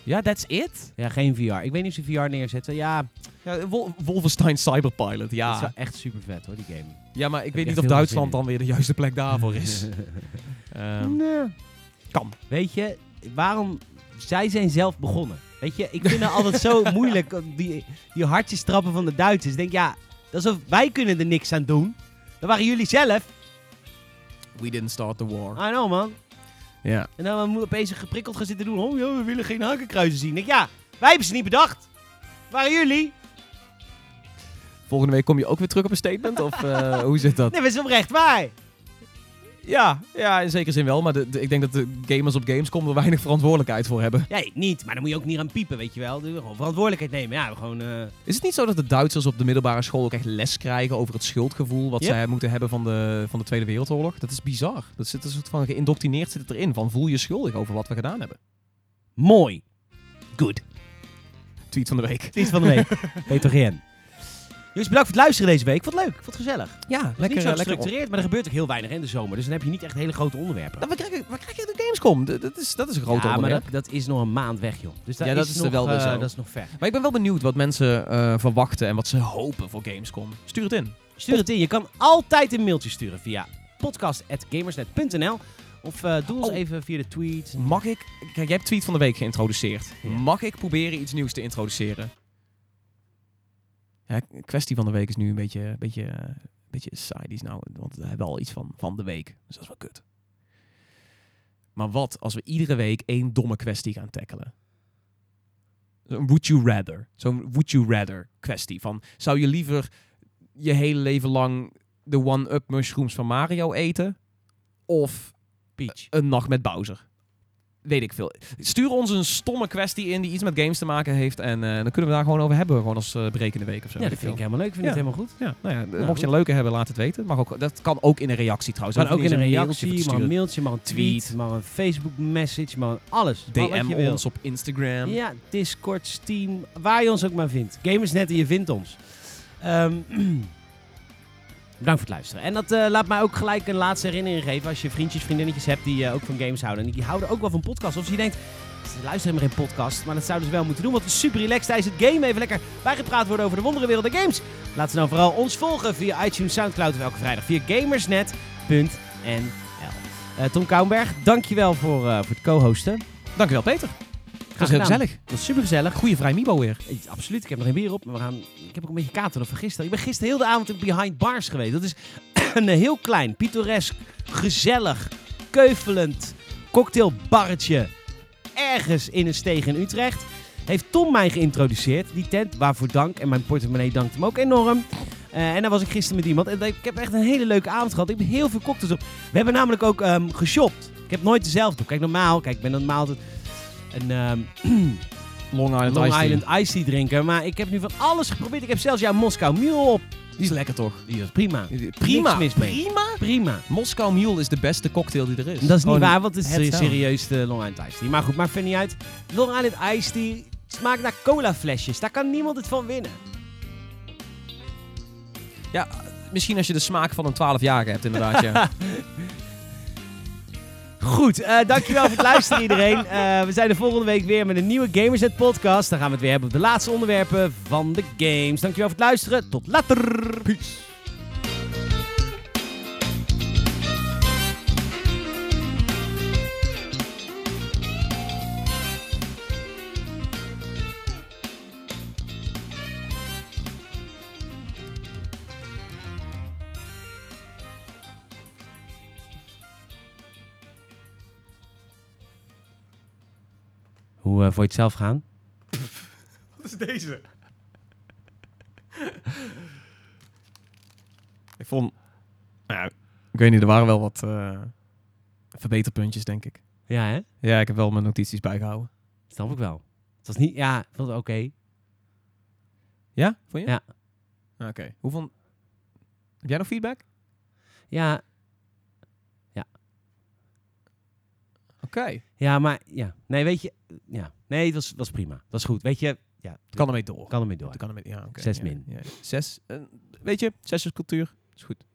Ja, that's it? Ja, geen VR. Ik weet niet of ze VR neerzetten. Ja, Ja, Wol- Wolfenstein Cyberpilot, dat is ja. wel echt super vet hoor, die game. Ja, maar ik weet echt niet of heel veel Duitsland zin dan weer de juiste plek daarvoor is. <laughs> Ehm, Nee. Kan. Weet je, waarom... Zij zijn zelf begonnen. Weet je, ik vind het altijd zo <laughs> moeilijk, om die, die hartjes trappen van de Duitsers. Ik denk, ja, dat is of, wij kunnen er niks aan doen. Dat waren jullie zelf. We didn't start the war. I know, man. Ja. En dan moet opeens geprikkeld gaan zitten doen. Oh, ja, we willen geen hakenkruizen zien. Ik denk, ja, wij hebben ze niet bedacht. Waren jullie? Volgende week kom je ook weer terug op een statement? Of eh, hoe zit dat? <laughs> Nee, dat is oprecht waar. Ja, ja, in zekere zin wel. Maar de, de- ik denk dat de gamers op Gamescom er weinig verantwoordelijkheid voor hebben. Ja, ik niet. Maar dan moet je ook niet aan piepen, weet je wel. Dus gewoon verantwoordelijkheid nemen. Ja, gewoon... eh, Is het niet zo dat de Duitsers op de middelbare school ook echt les krijgen over het schuldgevoel wat Yep. zij moeten hebben van de, van de Tweede Wereldoorlog? Dat is bizar. Dat zit een soort van geïndoctrineerd zit het erin. Van voel je schuldig over wat we gedaan hebben. Mooi. Good. Tweet van de week. Tweet van de week. <laughs> Geen. Jongens, bedankt voor het luisteren deze week. Ik vond het leuk. Ik vond het gezellig. Ja, Het is lekker. niet zo lekker gestructureerd, maar er gebeurt ook heel weinig in de zomer. Dus dan heb je niet echt hele grote onderwerpen. Nou, we krijgen, we krijgen de Gamescom. Dat is, dat is een groot ja, maar dat, dat is nog een maand weg, joh. Dus dat Ja, dat is, is nog, wel eh, zo. dat is nog ver. Maar ik ben wel benieuwd wat mensen eh, verwachten en wat ze hopen voor Gamescom. Stuur het in. Stuur het in. Je kan altijd een mailtje sturen via podcast.gamersnet.nl of eh, doe ons Oh. even via de tweet. Mag ik... Kijk, jij hebt tweet van de week geïntroduceerd. Ja. Mag ik proberen iets nieuws te introduceren? Ja, kwestie van de week is nu een beetje, een beetje, eh, een beetje sideys nou, want we hebben al iets van, van de week. Dus dat is wel kut. Maar wat als we iedere week één domme kwestie gaan tackelen? Een would you rather. Zo'n would you rather kwestie. Van, zou je liever je hele leven lang de one-up mushrooms van Mario eten? Of Peach. een nacht met Bowser. Weet ik veel. Stuur ons een stomme kwestie in die iets met games te maken heeft. En eh, dan kunnen we daar gewoon over hebben. Gewoon als uh, berekende week of zo. Ja, dat vind ik helemaal leuk. Ik vind Ja. het helemaal goed. Ja, nou ja, Nou, mocht je een leuke hebben, laat het weten. Mag ook, dat kan ook in een reactie trouwens. Maar ook in een mailtje reactie, maar een mailtje, maar een tweet, Tweet. maar een Facebook message, maar alles. DM ons op Instagram. Ja, Discord, Steam, waar je ons ook maar vindt. Gamersnet en je vindt ons. Ehm, <clears throat> bedankt voor het luisteren. En dat eh, laat mij ook gelijk een laatste herinnering geven. Als je vriendjes, vriendinnetjes hebt die eh, ook van games houden. En die houden ook wel van podcasts. Of als je denkt, ze luisteren maar geen podcast. Maar dat zouden ze wel moeten doen. Want het is super relaxed tijdens het game. Even lekker bijgepraat worden over de wonderenwereld der games. Laat ze dan vooral ons volgen via iTunes, Soundcloud of elke vrijdag via gamersnet.nl. Eh Tom Kouwenberg, dankjewel voor, voor het co-hosten. Dankjewel Peter. Dat was heel gezellig. Dat was super gezellig. Goeie vrij Mibo weer. Eh, Absoluut, ik heb nog geen bier op. Maar we gaan, ik heb ook een beetje kater van gisteren. Ik ben gisteren heel de avond in Behind Bars geweest. Dat is <clears throat> een heel klein, pittoresk, gezellig, keuvelend cocktailbarretje. Ergens in een steeg in Utrecht. Heeft Tom mij geïntroduceerd, die tent. Waarvoor dank. En mijn portemonnee dankt hem ook enorm. Eh, en daar was ik gisteren met iemand. En ik heb echt een hele leuke avond gehad. Ik heb heel veel cocktails op. We hebben namelijk ook ehm geshopt. Ik heb nooit dezelfde. Kijk, normaal. Kijk, ik ben normaal altijd een... ehm, <clears throat> Long Island Long. Island Ice Tea drinken. Maar ik heb nu van alles geprobeerd. Ik heb zelfs jouw Moskou Mule op. Die is lekker toch? Die is prima. Prima. Niks mis mee. Prima. Prima. Moskou Mule is de beste cocktail die er is. Dat is niet waar, want het is down. serieus de Long Island Ice Tea. Maar goed, maakt verder niet uit. Long Island Ice Tea smaakt naar cola flesjes. Daar kan niemand het van winnen. Misschien als je de smaak van een 12-jarige hebt inderdaad. ja. <laughs> Goed, eh, dankjewel voor het luisteren iedereen. Eh, we zijn de volgende week weer met een nieuwe Gamerset podcast. Dan gaan we het weer hebben op de laatste onderwerpen van de games. Dankjewel voor het luisteren. Tot later. Peace. Hoe vond je het zelf gaan? <laughs> Wat is deze? <laughs> ik vond... Nou, ja, ik weet niet, er waren wel wat eh, verbeterpuntjes, denk ik. Ja, hè? Ja, ik heb wel mijn notities bijgehouden. Snap ik wel. Het was niet... Ja, ik vond het oké. Ja? Vond je? Ja. Oké. Hoe vond... Heb jij nog feedback? Ja, Oké. ja, maar... Ja. Nee, weet je... Ja. Nee, het was, was prima. Dat was goed. Weet je... Ja, Kan ermee door. kan ermee door. Kan ermee, ja, oké. Zes ja, min. ja. Zes. eh, weet je, zes is cultuur. Is goed.